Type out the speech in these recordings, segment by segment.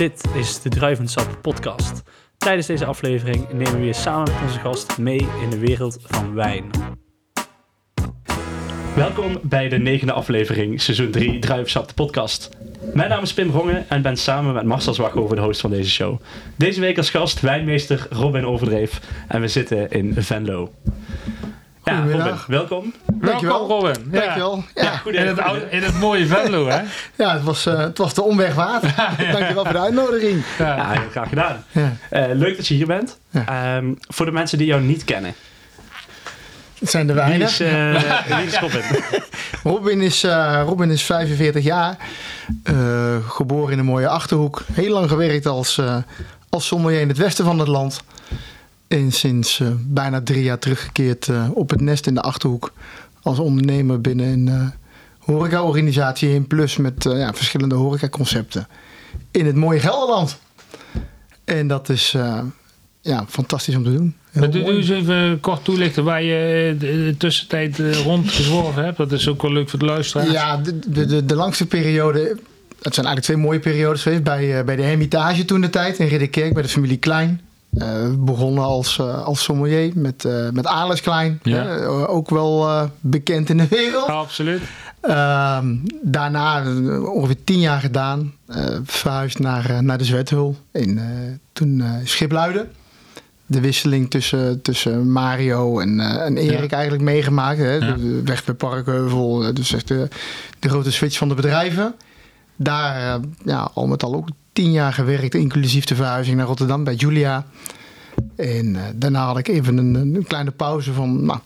Dit is de Druivensap podcast. Tijdens deze aflevering nemen we je samen met onze gast mee in de wereld van wijn. Welkom bij de negende aflevering, seizoen 3, Druivensap podcast. Mijn naam is Pim Rongen en ben samen met Marcel Zwaghoven de host van deze show. Deze week als gast wijnmeester Robin Overdreef en we zitten in Venlo. Ja, Robin, welkom. Dankjewel. Welkom Robin. Ja. Dankjewel. Ja, Ja, goed In, het oude, in het mooie Venlo, hè? ja het, was, eh, het was de omweg waard. Dankjewel voor de uitnodiging. Ja. Ja, heel graag gedaan. Ja. Eh, leuk dat je hier bent. Ehm, voor de mensen die jou niet kennen. Het zijn de Wie is, eh, wie is Robin? Robin, is, eh, Robin is 45 jaar. eh, geboren in een mooie Achterhoek. Heel lang gewerkt als, eh als sommelier in het westen van het land. En sinds eh, bijna drie jaar teruggekeerd eh, op het nest in de Achterhoek. Als ondernemer binnen een eh horecaorganisatie in Plus met ja, verschillende horecaconcepten. In het mooie Gelderland. En dat is ja, fantastisch om te doen. Heel doe, eens even kort toelichten waar je de, tussentijd rondgezworven hebt. Dat is ook wel leuk voor de luisteraars. Ja, de, de, de, langste periode. Het zijn eigenlijk twee mooie periodes geweest. Bij, bij de Hermitage toen de tijd in Ridderkerk, bij de familie Klein. Eh, begonnen als, eh, als sommelier met, eh met Alex Klein. Ja. Ook wel bekend in de wereld. Ja, absoluut. Ehm, daarna ongeveer tien jaar gedaan. verhuisd naar, naar de Zwethul. In, toen Schipluiden. De wisseling tussen, tussen Mario en, en Erik Ja. eigenlijk meegemaakt. Hè? Ja. De, weg bij Parkheuvel. Dus echt de, de grote switch van de bedrijven. Daar ja, al met al ook tien jaar gewerkt. Inclusief de verhuizing naar Rotterdam bij Julia. En eh, daarna had ik even een, een kleine pauze van... Nou,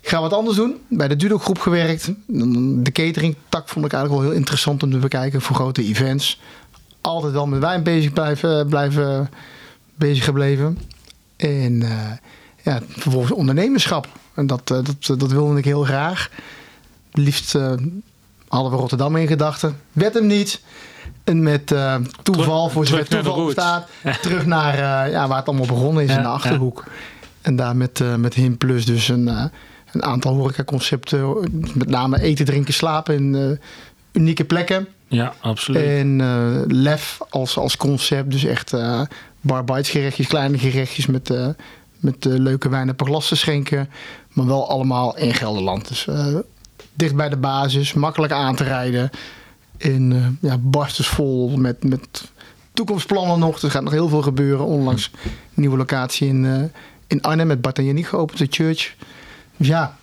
ik ga wat anders doen. Bij de Dudo groep gewerkt. De catering tak vond ik eigenlijk wel heel interessant om te bekijken voor grote events. Altijd wel met wijn bezig blijven, blijven bezig gebleven. En eh, ja, vervolgens ondernemerschap. En dat, eh, dat, dat wilde ik heel graag. Liefst hadden we Rotterdam in gedachten. Werd hem niet. En met eh, toeval, voor zover toeval bestaat, terug naar eh, ja, waar het allemaal begonnen is Ja, in de Achterhoek. En daar met, eh, met Him Plus dus een, een aantal horecaconcepten. Met name eten, drinken, slapen in unieke plekken. Ja, absoluut. En lef als, als concept. Dus echt eh bar bites gerechtjes, kleine gerechtjes met, met leuke wijnen per glas te schenken. Maar wel allemaal in Gelderland. Dus dicht bij de basis, makkelijk aan te rijden. En eh, ja, barstensvol met, met toekomstplannen nog. Er gaat nog heel veel gebeuren. Onlangs een nieuwe locatie in, eh, in Arnhem met Bart en Janiek geopend, de church. Dus ja,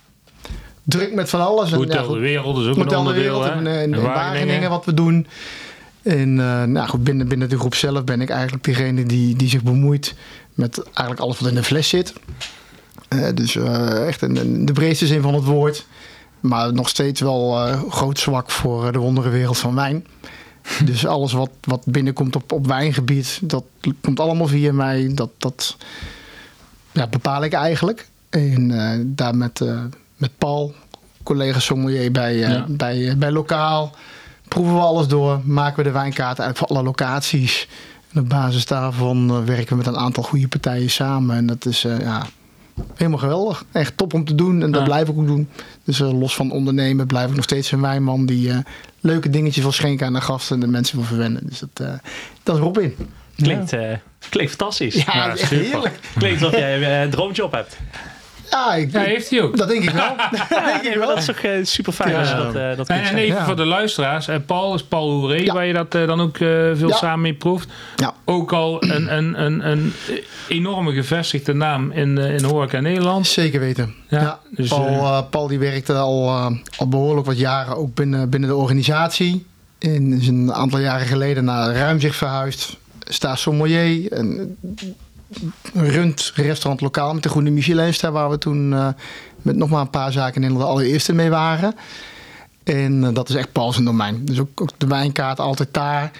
druk met van alles. En, ja, Hotel de Wereld is ook een Hotel de Wereld in, eh, in, in En Wageningen wat we doen. En nou goed, binnen, binnen de groep zelf ben ik eigenlijk degene die, die zich bemoeit met eigenlijk alles wat in de fles zit. Dus echt in, in de breedste zin van het woord. Maar nog steeds wel eh, groot zwak voor eh, de wonderenwereld van wijn. Dus alles wat, wat binnenkomt op, op wijngebied, dat komt allemaal via mij. Dat, dat ja, bepaal ik eigenlijk. En eh, daar met, met Paul, collega sommelier bij, Ja. bij, bij Lokaal, proeven we alles door. Maken we de wijnkaarten eigenlijk voor alle locaties. En op basis daarvan werken we met een aantal goede partijen samen. En dat is ja, helemaal geweldig. Echt top om te doen en dat Ja. blijf ik ook doen. Dus eh, los van ondernemen blijf ik nog steeds een wijnman die eh, leuke dingetjes wil schenken aan de gasten en de mensen wil verwennen. Dus dat, eh, dat is Robin. Klinkt, eh, klinkt fantastisch. Ja, super. heerlijk. Klinkt alsof jij een droomjob hebt. Ja, ik, Ja, heeft hij ook. dat denk ik wel. dat denk ik wel. dat is toch eh, super fijn als je dat, eh, dat En, kunt en even Ja. voor de luisteraars. eh, Paul is Paul Hoeré, Ja. waar je dat eh, dan ook eh, veel Ja. samen mee proeft. Ja. Ook al een, een, een, een enorme gevestigde naam in, eh, in horeca Nederland. Zeker weten. Ja, Ja, dus, Paul, Paul die werkte al, eh, al behoorlijk wat jaren ook binnen, binnen de organisatie. En is een aantal jaren geleden naar Ruimzicht verhuisd. Staat sommelier. En runt restaurant lokaal met de Groene Michelinster. Waar we toen eh, met nog maar een paar zaken in Nederland de allereerste mee waren. En eh, dat is echt Paul zijn domein. Dus ook, ook de wijnkaart altijd daar.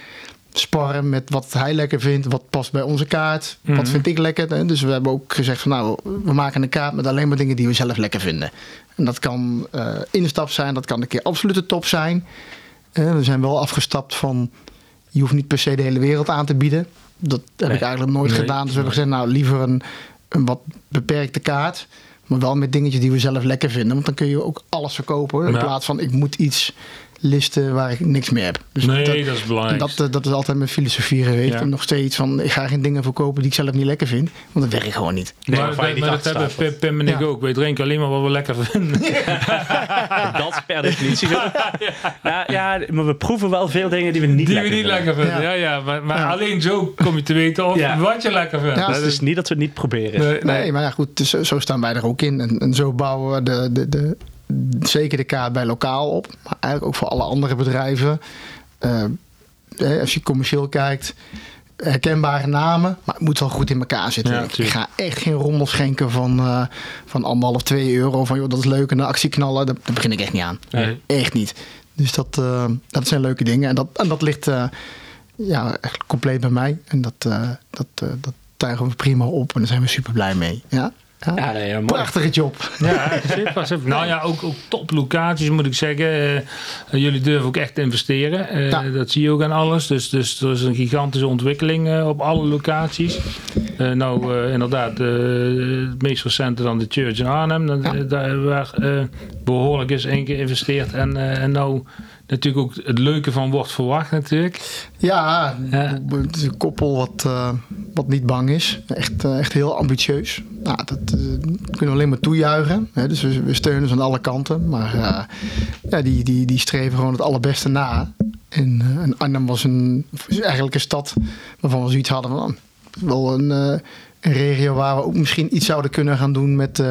Sparren met wat hij lekker vindt. Wat past bij onze kaart. Mhm. Wat vind ik lekker. Dus we hebben ook gezegd van nou, we maken een kaart met alleen maar dingen die we zelf lekker vinden. En dat kan eh instap zijn. Dat kan een keer absolute top zijn. We zijn wel afgestapt van je hoeft niet per se de hele wereld aan te bieden. Dat heb Nee. ik eigenlijk nooit Nee. gedaan. Dus we hebben gezegd, nou liever een, een wat beperkte kaart. Maar wel met dingetjes die we zelf lekker vinden. Want dan kun je ook alles verkopen. In Ja. plaats van ik moet iets listen waar ik niks meer heb. Dus nee, dat, dat, is belangrijk. dat, eh, dat is altijd mijn filosofie geweest. Ja. En nog steeds van, ik ga geen dingen verkopen die ik zelf niet lekker vind. Want dat werkt gewoon niet. Nee, maar dat, niet maar dat achter hebben. Pim, Pim en ik Ja. ook. Wij drinken alleen maar wat we lekker vinden. Dat is per definitie zo. Nou, ja, maar we proeven wel veel dingen die we niet Die we lekker niet vinden. lekker vinden. Ja. Ja, ja, maar, maar Ja. alleen zo kom je te weten of Ja. wat je lekker vindt. Ja, Dat Dat is niet dat we het niet proberen. nee, Nee, nee. maar ja, goed, dus zo, zo staan wij er ook in. En, en zo bouwen we de, de, de, zeker de kaart bij lokaal op. Maar eigenlijk ook voor alle andere bedrijven. Eh, als je commercieel kijkt, herkenbare namen. Maar het moet wel goed in elkaar zitten. Ja, ik ga echt geen rommel schenken van, eh van anderhalf, twee euro. Van joh, dat is leuk en een actie knallen. Daar, daar begin ik echt niet aan. Nee. Echt niet. Dus dat, eh, dat zijn leuke dingen. En dat, en dat ligt ja, echt compleet bij mij. En dat, dat, dat tuigen we prima op. En daar zijn we super blij mee. Ja, ja. Nee. Prachtige job. Ja. Nou ja, ook, ook top locaties moet ik zeggen. Eh, jullie durven ook echt te investeren. Eh, Ja. Dat zie je ook aan alles. Dus, dus er is een gigantische ontwikkeling eh, op alle locaties. Eh, nou, eh, inderdaad, het meest recente dan de Church in Arnhem. Dat, Ja. daar waar eh, behoorlijk is in geïnvesteerd. En, eh, en nou natuurlijk ook het leuke van wordt verwacht natuurlijk. Ja, Ja. het is een koppel wat, eh, wat niet bang is. Echt, eh, echt heel ambitieus. Nou, dat eh, kunnen we alleen maar toejuichen. Hè? Dus we, we steunen ze aan alle kanten. Maar ja, die, die, die streven gewoon het allerbeste na. En, en Arnhem was een, eigenlijk een stad waarvan we zoiets hadden van... ah, wel een, een regio waar we ook misschien iets zouden kunnen gaan doen met,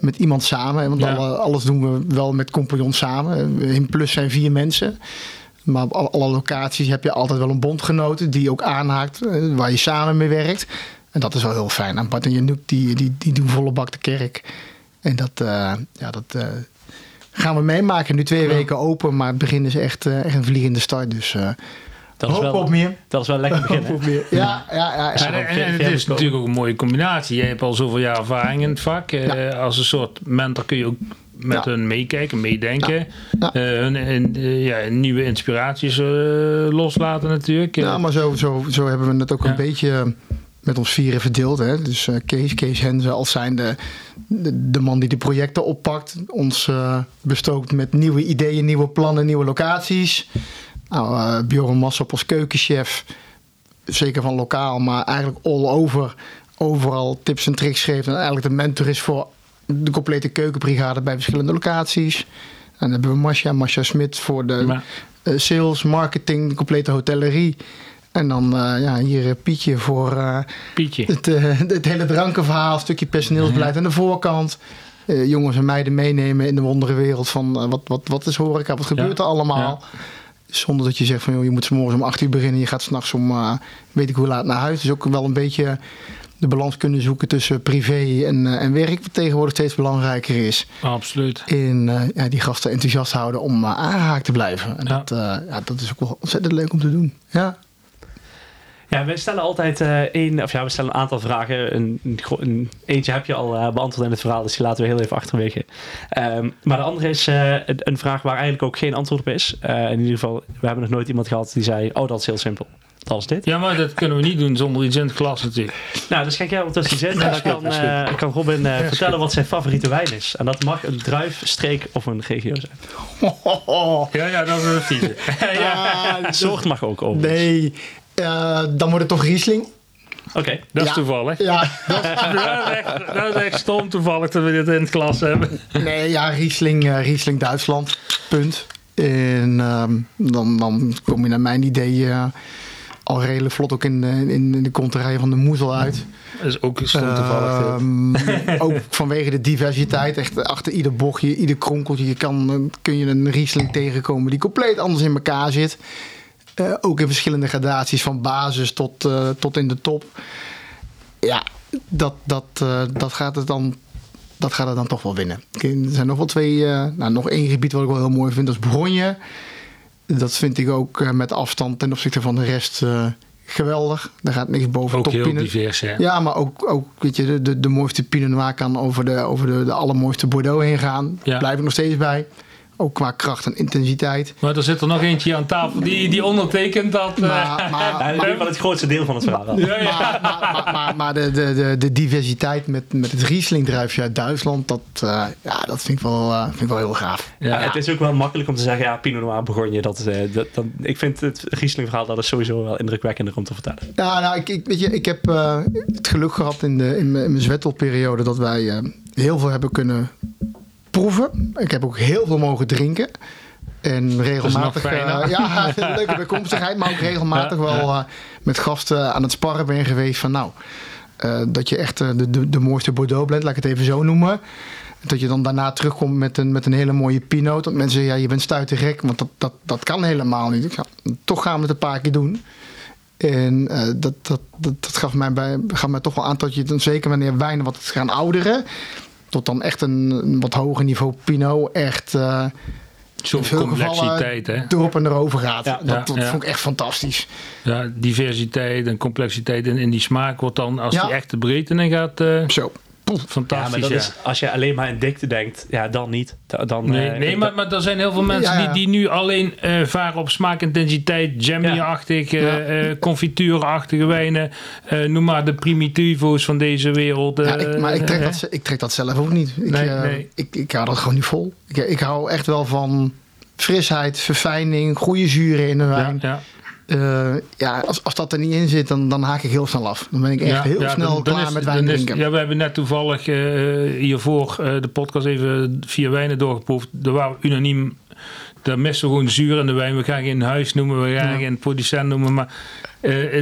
met iemand samen. Want Ja. alle, alles doen we wel met compagnons samen. In plus zijn vier mensen. Maar op alle, locaties heb je altijd wel een bondgenoten die ook aanhaakt, eh, waar je samen mee werkt. En dat is wel heel fijn. En Bart en die, die, die doen volle bak de kerk. En dat, eh, ja, dat eh, gaan we meemaken. Nu twee weken open, maar het begin is echt, echt een vliegende start. Dus Dat is hoop wel, op meer. dat is wel lekker Hoop beginnen. op meer. Ja, ja, ja. En, ja. en, ver- en het is natuurlijk ook een mooie combinatie. Je hebt al zoveel jaar ervaring in het vak. Eh, Als een soort mentor kun je ook met Ja. hun meekijken, meedenken. Ja. Eh, hun en, eh, ja, nieuwe inspiraties eh, loslaten natuurlijk. Ja, maar zo, zo, zo hebben we het ook Ja. een beetje met ons vieren verdeeld. Hè? Dus eh, Kees, Kees Henze als zijn de, de, de man die de projecten oppakt. Ons bestookt met nieuwe ideeën, nieuwe plannen, nieuwe locaties. Nou, eh Bjorn Massop als keukenchef. Zeker van lokaal, maar eigenlijk all over. Overal tips en tricks geeft. En eigenlijk de mentor is voor de complete keukenbrigade bij verschillende locaties. En dan hebben we Masha, Masha Smit voor de Maar- eh, sales, marketing, de complete hotellerie. En dan eh, ja, hier Pietje voor Pietje. het, het hele drankenverhaal, stukje personeelsbeleid aan de voorkant. Jongens en meiden meenemen in de wonderenwereld van eh, wat, wat, wat is horeca, wat gebeurt Ja. er allemaal. Zonder dat je zegt van joh, je moet morgens om 8 uur beginnen, je gaat s'nachts om eh, weet ik hoe laat naar huis. Dus ook wel een beetje de balans kunnen zoeken tussen privé en, eh, en werk, wat tegenwoordig steeds belangrijker is. Absoluut. In eh, ja, die gasten enthousiast houden om aangehaakt te blijven. En Ja. dat, ja, dat is ook wel ontzettend leuk om te doen. Ja. Ja, we stellen altijd eh één, of ja, we stellen een aantal vragen. Een, een, eentje heb je al eh, beantwoord in het verhaal, dus die laten we heel even achterwege. Ehm, maar de andere is eh, een, een vraag waar eigenlijk ook geen antwoord op is. Eh, in ieder geval, we hebben nog nooit iemand gehad die zei: Oh, dat is heel simpel. Dat is dit. Ja, maar dat kunnen we niet doen zonder iets in het glas natuurlijk. Nou, dus schenk jij ondertussen iets in. En dan kan, eh, kan Robin eh, vertellen wat zijn favoriete wijn is. En dat mag een druif, streek of een regio zijn. Ja, ja, dat is een vieze. ja. Soort mag ook over. Nee, eh, dan wordt het toch Riesling. Oké. Dat is Ja. toevallig. Ja, Dat is, echt, dat is echt stom toevallig dat we dit in het glas hebben. nee, ja Riesling, eh, Riesling Duitsland. Punt. En ehm, dan, dan kom je naar mijn idee eh, al redelijk vlot ook in de, in, in de konterij van de moezel uit. Dat is ook stom toevallig. Ehm, ook vanwege de diversiteit. Echt achter ieder bochtje, ieder kronkeltje je kan, kun je een Riesling tegenkomen die compleet anders in elkaar zit. Eh, ook in verschillende gradaties van basis tot, eh, tot in de top. Ja, dat, dat, eh, dat, gaat het dan, dat gaat het dan toch wel winnen. Er zijn nog wel twee, nou, nog één gebied wat ik wel heel mooi vind, dat is Bourgogne. Dat vind ik ook met afstand ten opzichte van de rest geweldig. Daar gaat niks boven Ook top heel divers, hè. Ja, maar ook, ook weet je, de, de, de mooiste Pinot Noir kan over de, over de, de allermooiste Bordeaux heen gaan. Ja. Blijf ik nog steeds bij. Ook qua kracht en intensiteit. Maar er zit er nog eentje aan tafel die, die ondertekent dat... eh, Maar, maar, het grootste deel van het verhaal. ja, ja. maar, maar, maar, maar, maar de, de, de, de diversiteit met, met het Riesling-druifje uit Duitsland, dat, eh, ja, dat vind, ik wel, eh, vind ik wel heel gaaf. Ja, het is ook wel makkelijk om te zeggen, ja, Pinot Noir begon je. Dat, eh, dat, dat, ik vind het Riesling verhaal dat is sowieso wel indrukwekkender om te vertellen. Ja, nou, ik, ik, weet je, ik heb eh, het geluk gehad in, de, in mijn, in mijn zwettelperiode dat wij eh, heel veel hebben kunnen proeven. Ik heb ook heel veel mogen drinken. En regelmatig, eh, ja, leuke bijkomstigheid, maar ook regelmatig wel eh, met gasten aan het sparren ben geweest van nou, eh, dat je echt de, de, de mooiste Bordeaux blend, laat ik het even zo noemen. Dat je dan daarna terugkomt met een, met een hele mooie Pinot. Dat mensen zeggen, ja, je bent stuiterrek, want dat, dat, dat kan helemaal niet. Toch gaan we het een paar keer doen. En dat, dat, dat, dat gaf, mij bij, gaf mij toch wel aan dat je dan zeker wanneer wijnen wat gaan ouderen, tot dan echt een, een wat hoger niveau Pinot echt eh Zo'n complexiteit, hè. erop en erover gaat. Ja, dat ja, dat ja. vond ik echt fantastisch. Ja, diversiteit en complexiteit in, in die smaak wordt dan, als Ja. die echt de breedte in gaat, eh, Zo. Poef. Ja, fantastisch. maar dat ja. is, als je alleen maar in dikte denkt, ja, dan niet. Da- Dan, Nee, eh, nee maar, maar er zijn heel veel mensen Ja, ja. Die, die nu alleen eh, varen op smaakintensiteit, jammy-achtig, eh, Ja. eh, confituurachtige wijnen. eh, noem maar de primitivo's van deze wereld. Ja, ik, maar ik trek, dat, ik trek dat zelf ook niet. Ik, Nee, eh, nee. ik, ik hou dat gewoon niet vol. Ik, ik hou echt wel van frisheid, verfijning, goede zuren in de ja, wijn. ja. Eh, ja, als, als dat er niet in zit, dan, dan haak ik heel snel af. Dan ben ik echt Ja, heel ja, snel dan- dan klaar is- met wijn is- drinken. Ja, we hebben net toevallig eh, hiervoor eh, de podcast even vier wijnen doorgeproefd. Er waren unaniem, daar missen we gewoon zuur in de wijn. We gaan geen huis noemen, we gaan Ja. geen producent noemen. Maar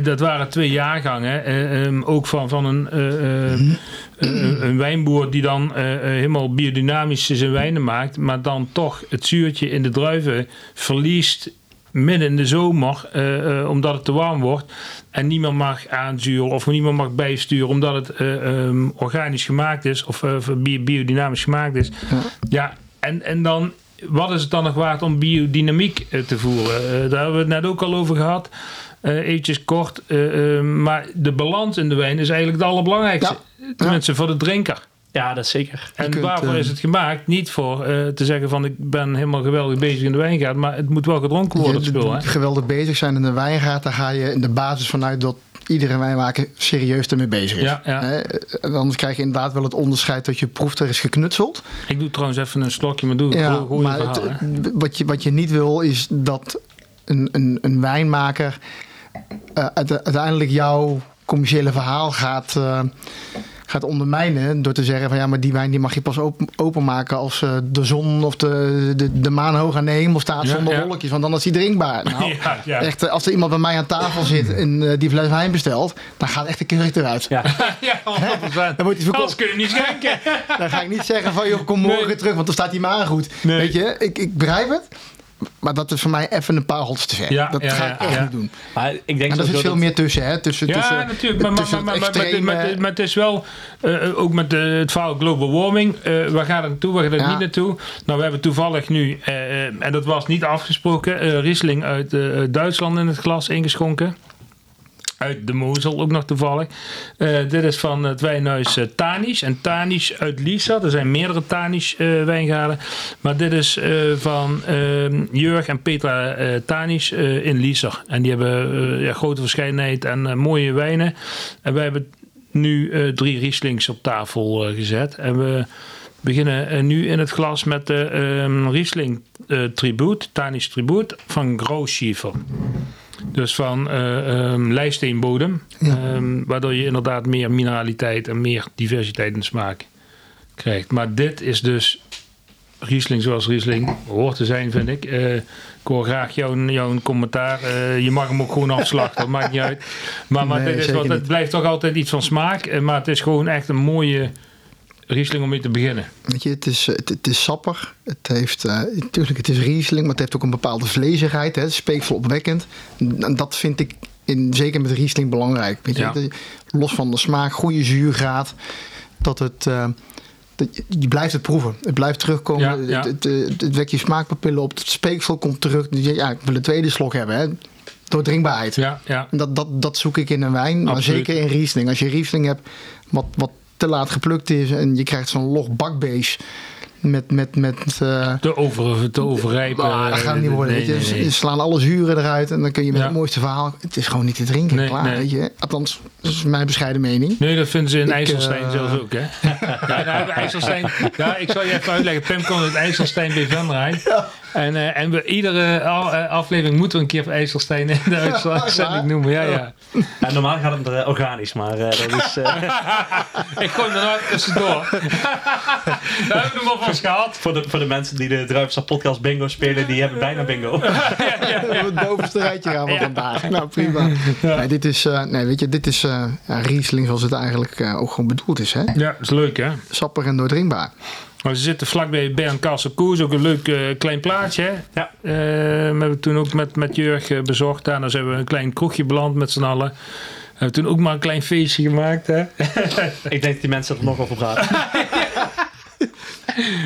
dat waren twee jaargangen. ehm, ook van, van een, Mhm. een, een wijnboer die dan helemaal biodynamisch zijn wijnen maakt. Maar dan toch het zuurtje in de druiven verliest midden in de zomer, eh, eh, omdat het te warm wordt. En niemand mag aanzuren of niemand mag bijsturen omdat het eh, ehm, organisch gemaakt is of bi- biodynamisch gemaakt is. Ja. Ja, en, en dan, wat is het dan nog waard om biodynamiek te voeren? Daar hebben we het net ook al over gehad. Eh eventjes kort. eh, eh, maar de balans in de wijn is eigenlijk het allerbelangrijkste. Tenminste, voor de drinker. Ja, dat is zeker. En kunt, waarvoor eh, is het gemaakt? Niet voor eh, te zeggen van ik ben helemaal geweldig bezig in de wijngaard. Maar het moet wel gedronken worden, het Je- spul. Hè? geweldig bezig zijn in de wijngaard, daar ga je in de basis vanuit dat iedere wijnmaker serieus ermee bezig is. Ja, ja. Hè, en anders krijg je inderdaad wel het onderscheid dat je proeft er is geknutseld. Ik doe trouwens even een slokje, maar doe ik Ja, maar verhaal. het- wat, je, wat je niet wil is dat een, een, een wijnmaker eh, uite- uiteindelijk jouw commerciële verhaal gaat, eh, gaat ondermijnen door te zeggen van ja, maar die wijn die mag je pas open, openmaken als eh, de zon of de, de, de maan hoog aan de hemel staat zonder ja. wolkjes, want dan is die drinkbaar. Nou, Ja, ja. Echt, eh, als er iemand bij mij aan tafel zit en eh, die fles wijn bestelt, dan gaat echt de kurk eruit. Ja. Ja, 100%. Dan hij verkocht. Anders kun je niet schenken. Dan ga ik niet zeggen van joh, kom morgen Nee. terug, want dan staat die maan goed. Nee. Weet je, ik, ik begrijp het. Maar dat is voor mij even een paar te ver. Ja, dat ja, ga ik echt ja. niet doen. Maar ik denk En daar zit veel dat- meer tussen, hè? Tussen, Ja, tussen, natuurlijk. Maar, maar, tussen maar, het maar, maar, extreme- maar, maar, maar het is wel, eh, ook met de, het verhaal global warming, eh, waar gaat het naartoe, waar gaat het Ja. niet naartoe? Nou, we hebben toevallig nu, eh, eh, en dat was niet afgesproken, eh Riesling uit eh, Duitsland in het glas ingeschonken. Uit de Mosel ook nog toevallig. Eh, dit is van het wijnhuis eh, Tanisch. En Tanisch uit Lisa. Er zijn meerdere Tanisch eh, wijngaarden. Maar dit is van eh, Jurg en Petra eh, in Lisa. En die hebben ja, grote verscheidenheid en mooie wijnen. En wij hebben nu drie Rieslings op tafel gezet. En we beginnen nu in het glas met de ehm, Riesling Tribute, Tanisch Tribute van Grauschiefer. Dus van eh ehm, lijststeenbodem. ehm, waardoor je inderdaad meer mineraliteit en meer diversiteit in de smaak krijgt. Maar dit is dus Riesling zoals Riesling hoort te zijn, vind ik. Eh, ik hoor graag jouw, jouw commentaar. Eh, je mag hem ook gewoon afslachten, dat maakt niet uit. Maar, maar Nee, dit is wat, het blijft toch altijd iets van smaak. Maar het is gewoon echt een mooie Riesling om mee te beginnen. Weet je, het is, het, het is sappig. Het heeft, eh, natuurlijk, het is Riesling, maar het heeft ook een bepaalde vlezigheid. Hè? Het is. En dat vind ik in, zeker met Riesling belangrijk. Weet je? Ja. Los van de smaak, goede zuurgraad. Dat het... dat je, blijft het proeven. Het blijft terugkomen. Ja, ja. Het, het, het, het wekt je smaakpapillen op. Het speeksel komt terug. Dus Ja, ik wil een tweede slok hebben. Hè? Doordrinkbaarheid. Ja, ja. En Dat, dat, dat zoek ik in een wijn, maar zeker in Riesling. Als je Riesling hebt wat, wat te laat geplukt is en je krijgt zo'n log bakbees. met, met, met uh, te, over, te overrijpen. Nou, dat gaat niet worden. Nee, weet je. Nee, nee. Ze slaan alle zuren eruit en dan kun je met ja. het mooiste verhaal. Het is gewoon niet te drinken. Klaar, weet je. Althans, dat is mijn bescheiden mening. Nee, dat vinden ze in ik, IJsselstein uh, zelfs ook, hè? ja, nou, IJsselstein. Ja, ik zal je even uitleggen. Pim komt uit IJsselstein bij Venray. Ja. En, uh, en we, iedere aflevering moeten we een keer van IJsselstein in de uitzending noemen. Ja, ja. ja. normaal gaat het uh, organisch, maar dat is... ik gooi er nou tussendoor. Daar hebben we hem al van gehad. Voor de, voor de mensen die de Druipstad podcast bingo spelen, die hebben bijna bingo. ja, ja, ja. Het bovenste rijtje gaan we vandaag. Nou, prima. Nee, dit is, uh, nee, weet je, dit is uh, ja, Riesling zoals het eigenlijk uh, ook gewoon bedoeld is. Hè? Ja, dat is leuk hè. Sappig en doordringbaar. Maar ze zitten vlakbij Bern Koers, ook een leuk uh, klein plaatje. Hè? Ja. Uh, we hebben toen ook met, met Jurg uh, bezocht. Daarna zijn we een klein kroegje beland met z'n allen. We hebben toen ook maar een klein feestje gemaakt. Hè? Ik denk dat die mensen er nog over praten.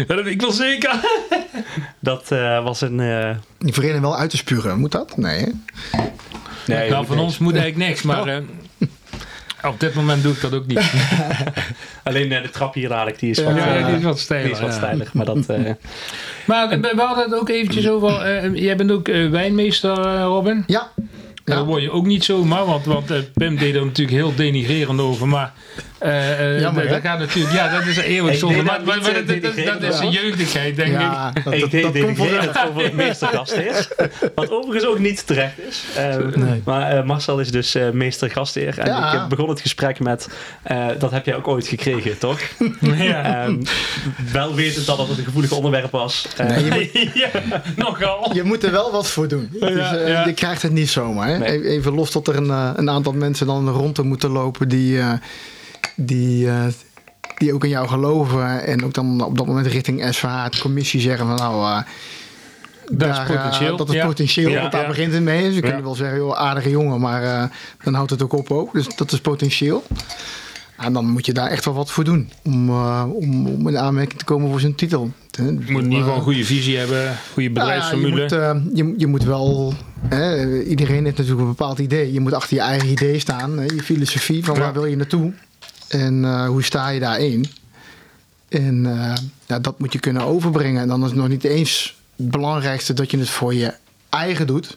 dat weet ik wel zeker. dat uh, was een... Uh... Die vereniging wel uit te spuren, moet dat? Nee, hè? nee nou, van niks. ons moet eigenlijk niks, maar... Uh, op dit moment doe ik dat ook niet. Alleen de trap hier dadelijk, die is wat, ja, die is wat steiler. Die is wat steilig, maar dat... maar we, we hadden het ook eventjes over... jij bent ook wijnmeester, Robin? Ja. Ja. Dat word je ook niet zomaar, want, want uh, Pim deed er natuurlijk heel denigrerend over. Maar uh, Jammer, dat gaat natuurlijk, ja, dat is een eeuwig zonde. Maar, maar, maar dat, dat, dat, is een jeugdigheid, denk ja, ik. Dat, ik deed denigrerend over het meestergast is. Wat overigens ook niet terecht is. Uh, nee. Maar Marcel is dus meestergastheer. En ja. ik begon het gesprek met, dat heb jij ook ooit gekregen, toch? Ja. Um, wel wetend dat het een gevoelig onderwerp was. Nee, je moet, ja, nogal. Je moet er wel wat voor doen. Dus, je krijgt het niet zomaar. Nee. Even los dat er een, uh, een aantal mensen dan rond moeten lopen die, uh, die, uh, die ook in jou geloven. En ook dan op dat moment richting SVH, de commissie zeggen van nou... dat daar, is potentieel. dat ja. potentieel, ja, daar begint het mee. Ze dus kunnen wel zeggen, joh, aardige jongen, maar dan houdt het ook op ook. Dus dat is potentieel. En dan moet je daar echt wel wat voor doen om, uh, om, om in aanmerking te komen voor zijn titel. Je moet in ieder geval een goede visie hebben, goede bedrijfsformule. Ja, je, moet, uh, je, je, moet wel, hè, iedereen heeft natuurlijk een bepaald idee. Je moet achter je eigen idee staan, hè, je filosofie van waar wil je naartoe en hoe sta je daarin. En ja, dat moet je kunnen overbrengen. En dan is het nog niet eens het belangrijkste dat je het voor je eigen doet,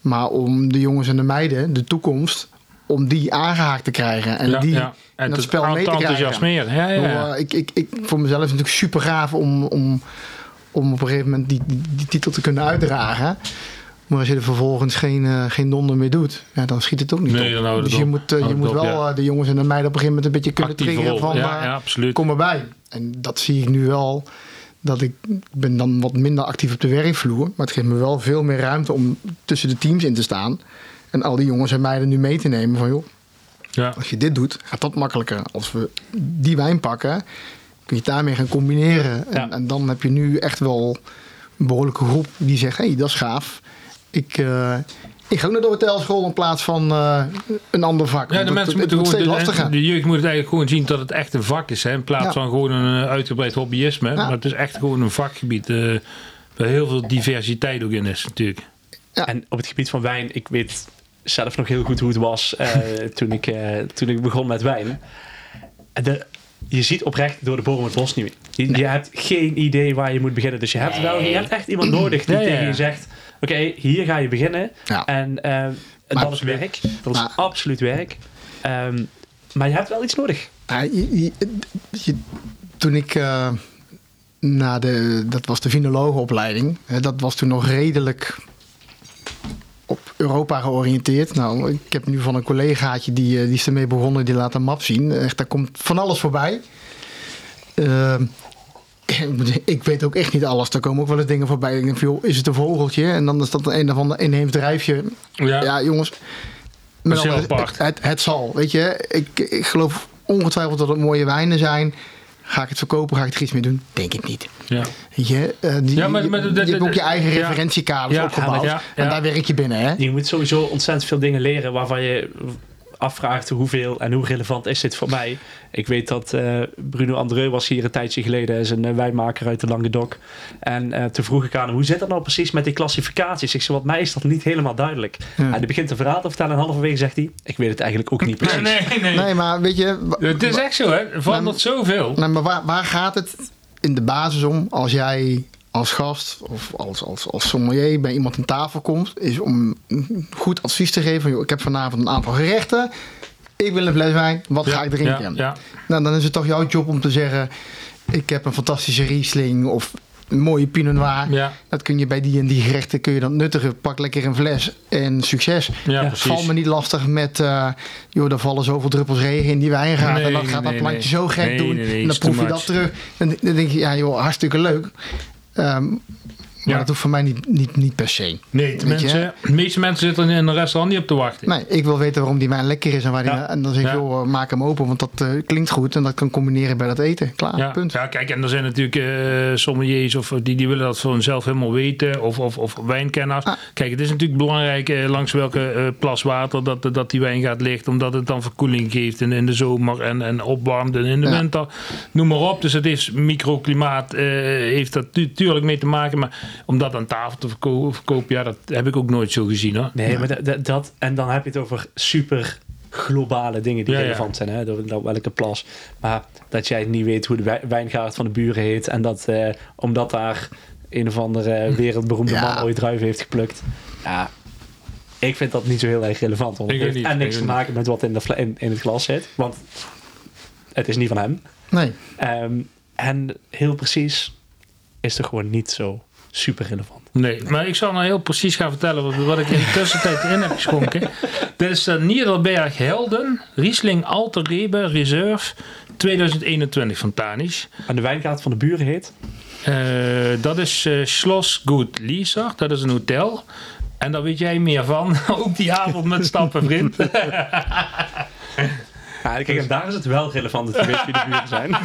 maar om de jongens en de meiden, de toekomst, om die aangehaakt te krijgen. En die ja. En dat spel mee te krijgen. Ja, ja. Ik, ik, ik, voor mezelf is het natuurlijk super gaaf om, om, om op een gegeven moment die, die, die titel te kunnen uitdragen. Maar als je er vervolgens geen, uh, geen donder meer doet, ja, dan schiet het ook niet nee, op. Dus je op. moet, uh, je moet op, wel ja. uh, de jongens en de meiden op een gegeven moment een beetje kunnen Actieve triggeren van ja, kom erbij. En dat zie ik nu wel. Dat ik ben dan wat minder actief op de werkvloer. Maar het geeft me wel veel meer ruimte om tussen de teams in te staan. En al die jongens en meiden nu mee te nemen van joh, ja. als je dit doet, gaat dat makkelijker. Als we die wijn pakken, kun je het daarmee gaan combineren. En, ja. en dan heb je nu echt wel een behoorlijke groep die zegt, hé, hey, dat is gaaf. Ik, uh, ik ga ook naar de hotelschool in plaats van uh, een ander vak. Ja, de mensen het, moeten gewoon, de, de, jeugd moet het eigenlijk gewoon zien dat het echt een vak is. Hè, in plaats ja. van gewoon een uh, uitgebreid hobbyisme. Maar het is echt gewoon een vakgebied. Uh, waar heel veel diversiteit ook in is natuurlijk. En op het gebied van wijn, ik weet zelf nog heel goed hoe het was uh, toen, ik, uh, toen ik begon met wijn. De, je ziet oprecht door de bomen het bos niet meer. Je, je, hebt geen idee waar je moet beginnen. Dus je hebt, wel, je hebt echt iemand nodig die tegen je zegt... Oké, okay, hier ga je beginnen. Ja. En uh, dat is werk. Dat is maar, absoluut werk. Um, maar je hebt wel iets nodig. Je, je, toen ik na de... Dat was de vinologenopleiding. Dat was toen nog redelijk op Europa georiënteerd. Nou, ik heb nu van een collegaatje die, die is ermee begonnen, die laat een map zien. Echt, daar komt van alles voorbij. Uh, ik weet ook echt niet alles. Er komen ook wel eens dingen voorbij. Ik denk joh, is het een vogeltje? En dan is dat een of ander inheems drijfje. Ja, ja jongens. Het, het, het, zal, weet je. Ik, ik geloof ongetwijfeld dat het mooie wijnen zijn. Ga ik het verkopen? Ga ik er iets mee doen? Denk ik niet. Ja. Je, uh, die, ja, maar, maar, je, je hebt ook je eigen ja. referentiekaders ja, opgebouwd. Ja, en daar werk je binnen. Hè? Je moet sowieso ontzettend veel dingen leren waarvan je afvraagt hoeveel en hoe relevant is dit voor mij. Ik weet dat uh, Bruno Andreu was hier een tijdje geleden, is een uh, wijnmaker uit de Languedoc. En uh, toen vroeg ik aan hem, hoe zit dat nou precies met die klassificaties? Ik zei, wat mij is dat niet helemaal duidelijk. Ja. En hij begint een verhaal te vertellen en halverwege zegt hij, ik weet het eigenlijk ook niet precies. Nee, nee, nee. nee maar weet je... Het is echt zo, hè. Er verandert zoveel. Nee, maar waar, waar gaat het in de basis om als jij als gast of als, als, als sommelier bij iemand aan tafel komt, is om goed advies te geven. Joh, ik heb vanavond een aantal gerechten. Ik wil een fles wijn. Wat ga ik drinken? Ja, ja. Nou, dan is het toch jouw job om te zeggen: ik heb een fantastische Riesling of een mooie Pinot Noir. Dat kun je bij die en die gerechten kun je dan nuttigen. Pak lekker een fles en succes. Ja. Val me niet lastig met, eh joh, er vallen zoveel druppels regen in die wijngaard. Nee, en dat nee, gaat dat plantje nee. zo gek doen. en dan proef je dat terug. En dan denk je, ja joh, hartstikke leuk. um, maar Ja. dat hoeft voor mij niet, niet, niet per se. Nee, mensen, de meeste mensen zitten in een restaurant niet op te wachten. Nee, ik wil weten waarom die wijn lekker is. En, waar die, Ja. en dan zeg ik, Ja. joh, maak hem open. Want dat eh, klinkt goed. En dat kan combineren bij dat eten. Klaar, Ja, punt. ja, kijk, en er zijn natuurlijk eh sommeliers of die, die willen dat voor hunzelf helemaal weten. Of, of, of wijnkenners. Ah. Kijk, het is natuurlijk belangrijk eh, langs welke plas water dat, dat die wijn gaat liggen. Omdat het dan verkoeling geeft in, in de zomer en, en opwarmt en in de winter. Noem maar op. Dus het is microklimaat, heeft dat natuurlijk mee te maken. Maar om dat aan tafel te verko- verkopen, ja, dat heb ik ook nooit zo gezien hoor. Nee, maar dat, En dan heb je het over super globale dingen die Ja, ja. relevant zijn. Hè? Dat welke plas. Maar dat jij niet weet hoe de wij- wijngaard van de buren heet. En dat eh, omdat daar een of andere wereldberoemde Ja. man ooit druiven heeft geplukt. Ja, ik vind dat niet zo heel erg relevant. Want Ik het heeft niet, en niks ik te maken met wat in, de in het glas zit. Want het is niet van hem. Nee. Ehm, en heel precies is er gewoon niet zo super relevant. Nee, maar ik zal nou heel precies gaan vertellen wat, wat ik in de tussentijd in heb geschonken. Dit is de Niederberg Helden Riesling Alter Rebe Reserve 2021 van Tanisch. En de wijngaard van de buren heet? Eh, dat is eh Schloss Gut Lieser, dat is een hotel. En daar weet jij meer van, ook die avond met stappen, vriend. Ja, kijk, en daar is het wel relevant dat je weet wie de buren zijn.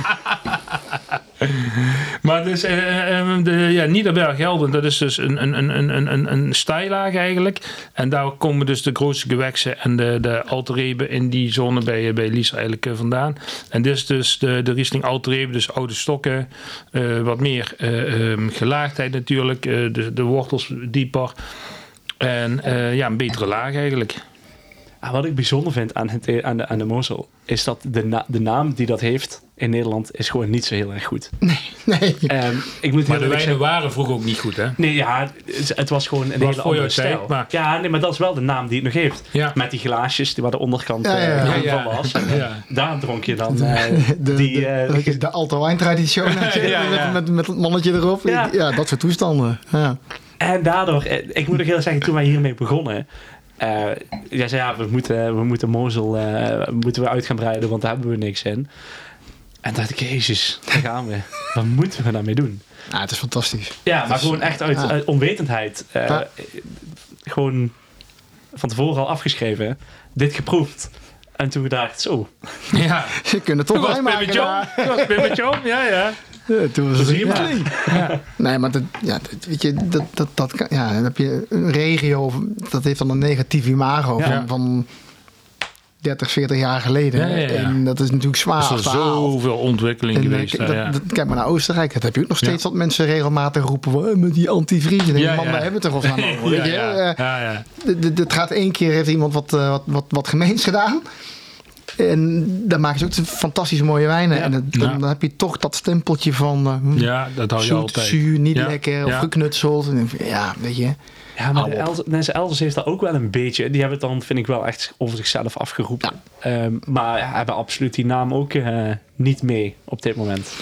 Maar dus, eh, eh, de ja, Niederberg Helden, dat is dus een, een, een, een, een, stijlaag eigenlijk. En daar komen dus de grootste geweksen en de, de Alterreben in die zone bij, bij Lies eigenlijk eh, vandaan. En dit is dus de, de Riesling Alterreben, dus oude stokken, eh, wat meer eh, ehm, gelaagdheid natuurlijk, eh, de, de wortels dieper. En eh, ja, een betere laag eigenlijk. Ah, wat ik bijzonder vind aan, het, aan, de, aan de Mosel, is dat de, na- de naam die dat heeft in Nederland is gewoon niet zo heel erg goed. Nee. Ehm, ik moet Maar de wijnen zeggen- waren vroeger ook niet goed, hè? Nee, ja, het, het was gewoon een was hele voor andere tijd, stijl. maar- Ja, nee, maar dat is wel de naam die het nog heeft. Ja. Met die glaasjes die waar de onderkant Ja, ja, eh, ja. groen Ja, van ja. was. En, eh, Ja. Daar dronk je dan eh, De, die... de, eh, de Alto Wine ja. met, met, met het mannetje erop. Ja. Ja, dat soort toestanden. Ja. En daardoor, eh, ik moet ook heel zeggen, toen wij hiermee begonnen. Eh jij zei ja, we moeten, we moeten Mozel eh, moeten we uit gaan breiden, want daar hebben we niks in. En dacht ik, jezus, daar gaan we. Wat moeten we daarmee doen? Ja, het is fantastisch. Ja, maar is- gewoon echt uit, ja. uit onwetendheid. eh, Ja. Gewoon van tevoren al afgeschreven, dit geproefd. En toen gedacht, zo, Ja. Ze kunnen toch Toen was wijn maken. Toen was ja, ja. Ja, toen was het. Riesling. Nee, maar dat, ja, dat, weet je, dat, dat, dat kan, ja, dan heb je een regio, dat heeft dan een negatief imago Ja. van, van 30, 40 jaar geleden. Ja, ja, ja. En dat is natuurlijk zwaar Er is zoveel ontwikkeling En, eh, geweest. dat- ja. dat- kijk maar naar Oostenrijk, dat heb je ook nog steeds Ja. wat mensen regelmatig roepen eh, met die antivries. En Ja, man, ja. daar hebben we het toch wel aan over. ja, ja. Eh, ja, ja. gaat één keer, heeft iemand wat, wat, wat, wat gemeens gedaan. En dan maken ze ook fantastische mooie wijnen. Ja. En het- dan, Ja. dan heb je toch dat stempeltje van eh, hm, Ja, dat hou je zoet, altijd. zuur, niet Ja, lekker of ja. geknutseld. Ja, weet je. Ja, maar de mensen elders heeft dat ook wel een beetje. Die hebben het dan, vind ik wel, echt over zichzelf afgeroepen. Ehm, maar ja, hebben absoluut die naam ook eh, niet mee op dit moment.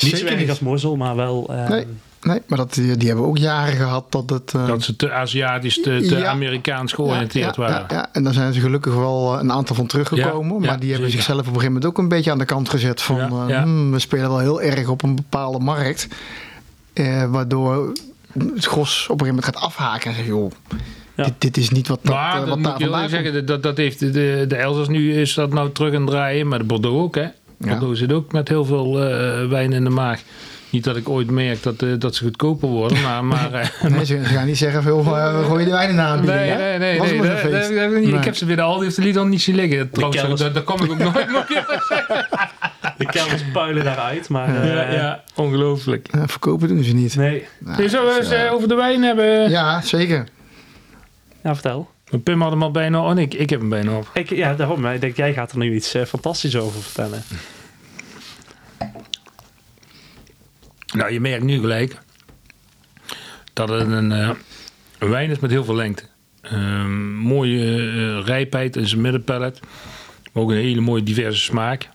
Niet zo erg als Mozel, maar wel... eh, Nee. Nee, maar dat, die, die hebben ook jaren gehad dat het... eh, Dat ze te Aziatisch, te, te Ja. Amerikaans georiënteerd ja, waren. Ja, ja, en daar zijn ze gelukkig wel eh, een aantal van teruggekomen. Maar die hebben zeker. zichzelf op een gegeven moment ook een beetje aan de kant gezet. Van eh, hmm, we spelen wel heel erg op een bepaalde markt. Eh, waardoor het gros op een gegeven moment gaat afhaken. En zegt, joh, Ja. dit, dit is niet wat, dat, Maar dat wat moet ik zeggen, dat, dat heeft de, de, Elzas nu is dat nou terug aan het draaien, maar de Bordeaux ook hè. Bordeaux zit ook met heel veel wijn in de maag. Niet dat ik ooit merk dat, eh, dat ze goedkoper worden, maar... maar eh, Nee, ze, gaan niet zeggen, veel, eh, we gooien de naar aanbieden. Nee, nee, nee. Nee. Nee. Ik heb ze weer de Aldi of de Lidl niet zien liggen. Trouwens, kelders. daar, daar kom ik ook nooit meer. De kelders puilen daaruit, maar... eh, ja, ja, ongelooflijk. Ja, verkopen doen ze niet. Nee, Nou, Je zou eens over de wijn hebben. ja, zeker. ja, vertel. Pim had hem al bijna op. En ik, ik heb hem bijna op. Ik, ja, daarom. Ik denk, jij gaat er nu iets fantastisch over vertellen. Nou, je merkt nu gelijk dat het een, een wijn is met heel veel lengte. Ehm, mooie eh, rijpheid in zijn middenpallet. Maar ook een hele mooie diverse smaak.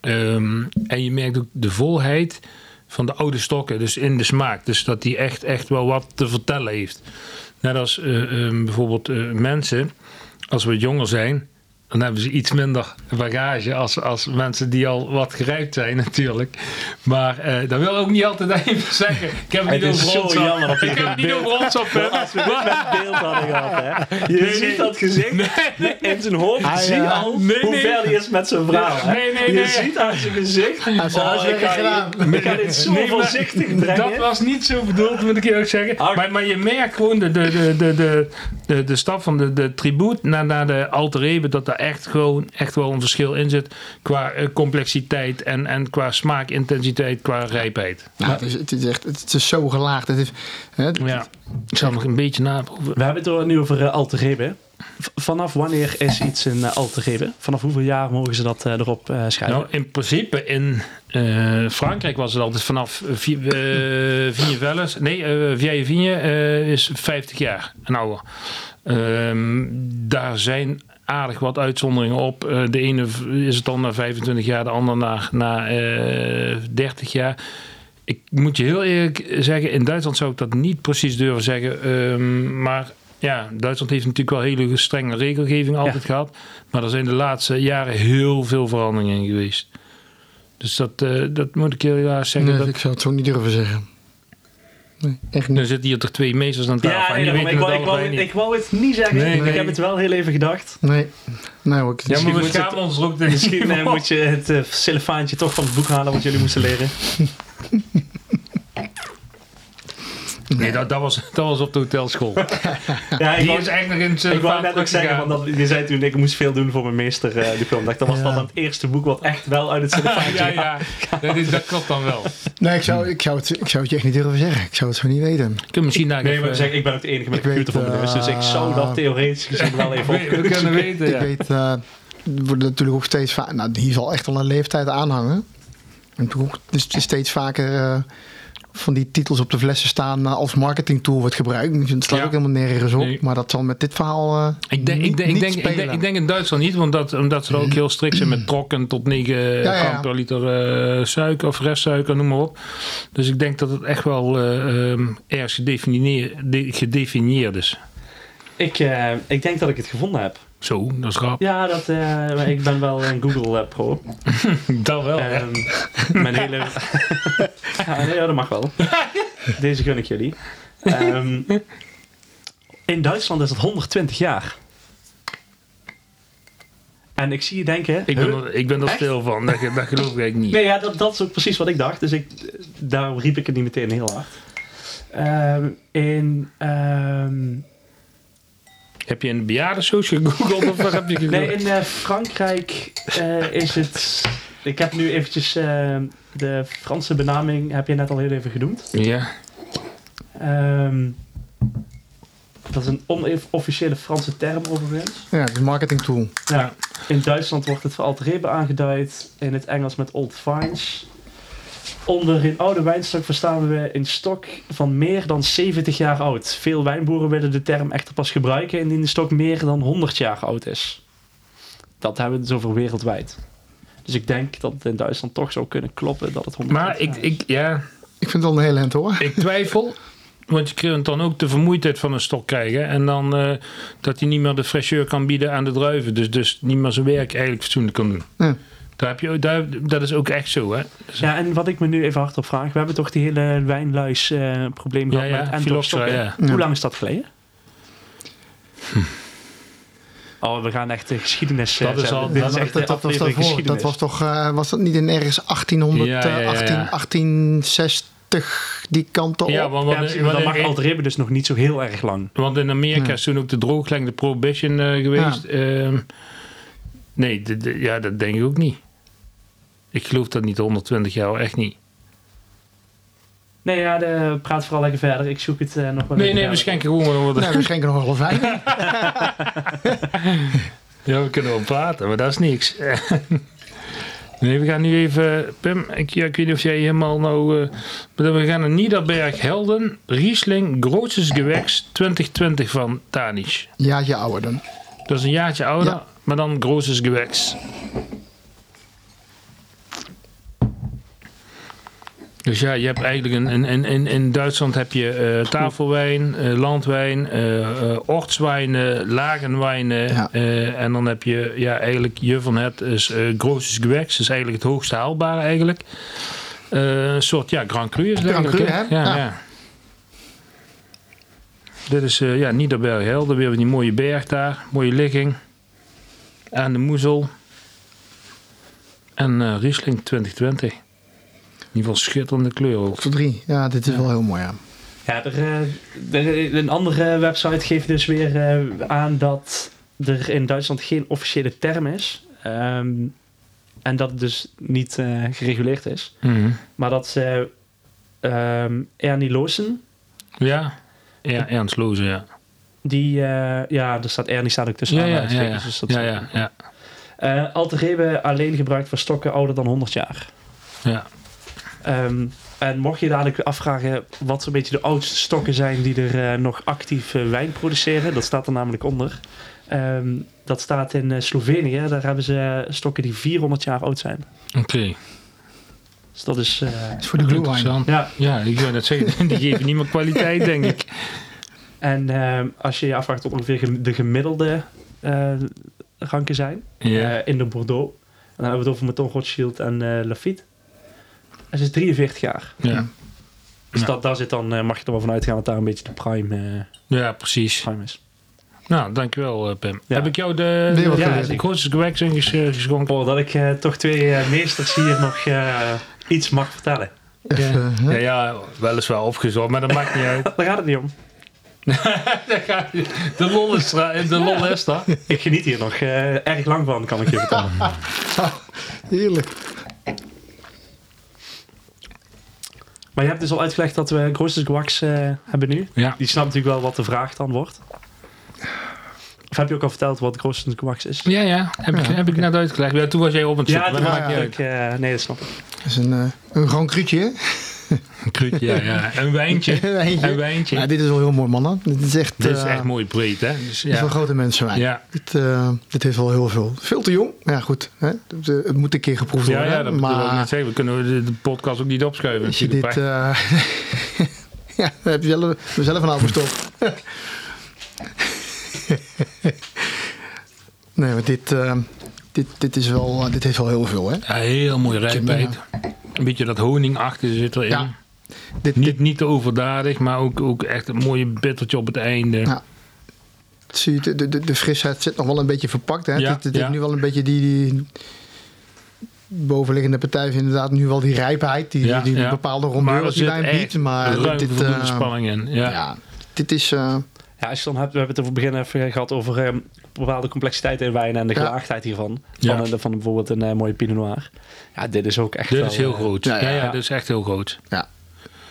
Ehm, en je merkt ook de volheid van de oude stokken, dus in de smaak. Dus dat die echt, echt wel wat te vertellen heeft. Net als eh, ehm, bijvoorbeeld mensen, als we jonger zijn, dan hebben ze iets minder bagage als, als mensen die al wat gerijpt zijn natuurlijk. Maar eh, dat wil ook niet altijd even zeggen. Ik heb het niet over zo ons. jammer dat Ik heb niet over ons op. Als we dit met beeld hadden gehad, hè. Je Nee, ziet nee. dat gezicht. Nee. In zijn hoofd Hij, zie je al nee, hoe ver hij is met zijn hè. Nee, nee, je nee. ziet aan zijn gezicht. Oh, ik ga, gedaan. ik ga dit zo voorzichtig brengen. Dat was niet zo bedoeld, moet ik eerlijk zeggen. Ah. Maar, maar je merkt gewoon de, de, de, de, de, de, de stap van de, de tribuut naar, naar de alter dat daar echt gewoon echt wel een verschil in zit. Qua eh, complexiteit en, en qua smaakintensiteit, qua rijpheid. Nou, het, is, het is echt het is zo gelaagd. Het is, hè, Ja, ik zal nog een beetje naproeven. We hebben het er nu over uh, alter ego. V- Vanaf wanneer is iets een uh, alter ego? Vanaf hoeveel jaar mogen ze dat uh, erop uh, schrijven? Nou, in principe in uh, Frankrijk was het altijd vanaf uh, Vigne Velles. Nee, uh, Vieille Vigne is 50 jaar en ouder. Um, daar zijn aardig wat uitzonderingen op. Uh, de ene is het dan na 25 jaar, de ander na, na uh, 30 jaar. Ik moet je heel eerlijk zeggen, in Duitsland zou ik dat niet precies durven zeggen. Um, maar ja, Duitsland heeft natuurlijk wel hele strenge regelgeving altijd ja. gehad. Maar er zijn de laatste jaren heel veel veranderingen in geweest. Dus dat, uh, dat moet ik heel helaas zeggen. Nee, dat... ik zou het zo niet durven zeggen. Nee, echt niet. Er zitten hier toch twee meesters aan tafel. Ja, nee, ik, wou, ik, wou, niet. ik wou het niet zeggen. Nee, ik nee. heb het wel heel even gedacht. Nee, nee hoor, ik, Ja, maar we moet schamen het- ons ook Misschien uh, moet je het uh, toch van het boek halen wat jullie moesten leren. Nee, dat, dat, was, dat was op de hotelschool. Ja, ik Die wou, is echt nog in zijn ik wou vaart net ook zeggen, want dat, je zei toen ik moest veel doen voor mijn meesterdiploma. Uh, dat was Ja. dan het eerste boek wat echt wel uit het celefaantje ja, ja. Dat, is, dat klopt dan wel. nee ik, zou, ik, zou het, ik zou het je echt niet durven zeggen. Ik zou het zo niet weten. Ik kan misschien daar Nee, even- maar zeg, ik ben ook de enige met een computer voor mijn neus, dus ik zou dat uh, theoretisch gezien wel even op we, we kunnen kunnen weten. Ik weet, uh, er wordt natuurlijk ook steeds vaak, nou die zal echt al een leeftijd aanhangen. En toen ook dus steeds vaker uh, van die titels op de flessen staan uh, als marketingtool wordt gebruikt. Het slaat Ja. ook helemaal nergens op. Nee. Maar dat zal met dit verhaal uh, Ik denk, ik, niet, denk, ik, niet denk, ik, spelen. denk, ik denk in Duitsland niet, want dat, omdat ze er ook heel strikt zijn met trokken tot 9 ja, ja. gram per liter eh, suiker of restsuiker, noem maar op. Dus ik denk dat het echt wel eh, um, ergens gedefinieerd, de, gedefinieerd is. Ik, uh, ik denk dat ik het gevonden heb. Zo, dat is grap. Ja, dat, uh, ik ben wel een Google uh, pro. dat wel. Um, mijn hele... ja, nee, dat mag wel. Deze gun ik jullie. Um, in Duitsland is het 120 jaar. En ik zie je denken... Ik ben, huh? er, ik ben er stil van, dat, dat geloof ik eigenlijk niet. Nee, ja, dat, dat is ook precies wat ik dacht. Dus ik, daarom riep ik het niet meteen heel hard. Um, in... Heb je een bejaardensoos gegoogeld of wat heb je gegoogeld? Nee, in uh, Frankrijk uh, is het... Ik heb nu eventjes uh, de Franse benaming, heb je net al heel even genoemd. Ja. Um, dat is een onofficiële Franse term overigens. Ja, het is een marketingtool. Ja. In Duitsland wordt het voor Altrebe aangeduid, in het Engels met Old Vines. Onder in oude wijnstok verstaan we een stok van meer dan 70 jaar oud. Veel wijnboeren willen de term echter pas gebruiken indien de stok meer dan 100 jaar oud is. Dat hebben we dus over wereldwijd. Dus ik denk dat het in Duitsland toch zou kunnen kloppen dat het 100 Maar ik, ik, ja, Ik vind het wel een hele hand hoor. ik twijfel. Want je kunt dan ook de vermoeidheid van een stok krijgen. En dan uh, dat hij niet meer de fraîcheur kan bieden aan de druiven. Dus, dus niet meer zijn werk eigenlijk fatsoenlijk kan doen. Ja. Daar heb je, daar, dat is ook echt zo, hè? Dus, Ja, en wat ik me nu even hardop vraag. We hebben toch die hele wijnluis uh, probleem Ja, gehad ja, met Phylloxera, ja. ja. Hoe lang is dat geleden? Oh, we gaan echt de geschiedenis. Dat is al- dit dat- is echt dat, was daarvoor. dat was toch, uh, was dat niet in ergens 1800, Ja, ja, ja, ja. 18, 1860 die kant op? Ja, want, ja, want, precies, want, dan mag Altrebe dus nog niet zo heel erg lang. want in Amerika Ja. is toen ook de droogleggende prohibition uh, geweest. Ehm, nee, de, de, ja, dat denk ik ook niet. Ik geloof dat niet 120 jaar, echt niet. Nee, ja, de, praat vooral lekker verder. Ik zoek het uh, nog wel Nee, nee, we schenken gewoon. Nee, we schenken nog wel fijn. Ja, we kunnen wel praten, maar dat is niks. Nee, we gaan nu even... Pim, ik, ja, ik weet niet of jij helemaal nou... eh, maar we gaan naar Niederberg Helden. Riesling Grootses Gewächs 2020 van Tanisch. Jaartje ouder dan. Dat is een jaartje ouder, Ja. maar dan Grootses Gewächs. Dus ja, je hebt eigenlijk een, in, in, in, in Duitsland heb je eh, tafelwijn, eh, landwijn, eh ortswijnen, lagenwijnen. Ja. en dan heb je ja, eigenlijk je van het is Grootses Gewächs. Dat is eigenlijk het hoogste haalbare eigenlijk. Een soort ja, Grand Cru is het Grand. Cru, hè? Ja, Ja. ja. Dit is eh ja, Niederberg Helder, weer die mooie berg daar, mooie ligging. Aan de Moezel. En Riesling 2020. In ieder geval schitterende kleur ook. Voor drie. Ja, dit is wel heel mooi. Ja. Ja, er, eh, er- een andere website geeft dus weer eh, aan dat er in Duitsland geen officiële term is. Ehm, en dat het dus niet eh, gereguleerd is. Mhm. Maar dat ze ehm Ernie Loosen, Ja, ja Ernst Loze, ja. die, eh, ja, er staat Ernie staat ook tussen Ja, ja, ja. dus dat ja, ja, ja. Eh, Alterrebe alleen gebruikt voor stokken ouder dan 100 jaar. ja. Ehm, en mocht je dadelijk afvragen wat zo'n beetje de oudste stokken zijn die er eh, nog actief eh, wijn produceren, dat staat er namelijk onder. Ehm, dat staat in eh, Slovenië, daar hebben ze stokken die 400 jaar oud zijn. Oké. Dus dat is. eh, Dat is voor de glühwein. Interessant. ja, Ja, ik wil net zeggen, die geven niet meer kwaliteit, denk ik. en ehm, als je je afvraagt wat ongeveer de gemiddelde eh, ranken zijn eh, in de Bordeaux, dan hebben we het over Meton Rothschild en eh Lafitte. En ze is 43 jaar. ja. Dus Ja. dat, daar zit dan, eh, mag je er wel vanuit gaan dat daar een beetje de prime, eh, ja, precies. prime is. Nou, dankjewel, eh, Pim. Ja. Heb ik jou de, Weer wat de, geleerd. de grootste geweks ingeschonken? Oh, dat ik eh, toch twee meesters hier nog eh, iets mag vertellen. Even, Ja, hè? ja, weliswaar opgezocht, maar dat maakt niet uit. Daar gaat het niet om. De lol is, er- de lol is daar. Ik geniet hier nog eh, erg lang van, kan ik je vertellen. Heerlijk. Maar je hebt dus al uitgelegd dat we Grootste Wax eh hebben nu. Ja. Die snapt natuurlijk wel wat de vraag dan wordt. Of heb je ook al verteld wat Grootste Wax is? Ja, ja, heb, ik, heb ik net uitgelegd. Ja, toen was jij op het zoeken, Ja, maar dat maakt ik, uit. eh, nee, dat snap ik. Dat is een, eh, een grand cruutje. hè? Een kruut, ja, ja. Een wijntje. Een wijntje. Een wijntje. Ja, dit is wel heel mooi, mannen. Dit is echt, Dit is eh, echt mooi breed, hè? Dus, dit is wel ja. grote mensenwijn. Ja. Dit, eh, dit heeft wel heel veel. Veel te jong. Maar ja, goed. Hè? Het, moet een keer geproefd Ja, worden. ja, dat bedoel ik maar net zeggen. We kunnen de, podcast ook niet opschuiven. als je dit... eh, ja, dan heb je zelf, zelf een oude stop. nee, maar dit, eh, dit, dit, is wel, dit heeft wel heel veel, hè? ja, heel mooi rijpheid. Een beetje dat honingachtige zit erin. Ja. Dit, dit, Niet, niet te overdadig, maar ook, ook echt een mooie bittertje op het einde. Ja. zie je, de, de, de, frisheid zit nog wel een beetje verpakt. Hè? Ja, dit, dit ja. heeft nu wel een beetje die, die bovenliggende partij heeft inderdaad nu wel die rijpheid, die, Ja, die ja. bepaalde rondeur die wijn biedt. Maar ruim dit, voldoende eh, spanning in. Ja. ja. dit is... eh, Ja, als je dan hebt, we hebben het over het begin even gehad over eh, bepaalde complexiteit in wijn en de Ja. gelaagdheid hiervan. Ja. Van, een- van bijvoorbeeld een eh, mooie Pinot Noir. Ja, dit is ook echt Dit wel, is heel eh, groot. ja, Ja, ja. ja, dit is echt heel groot.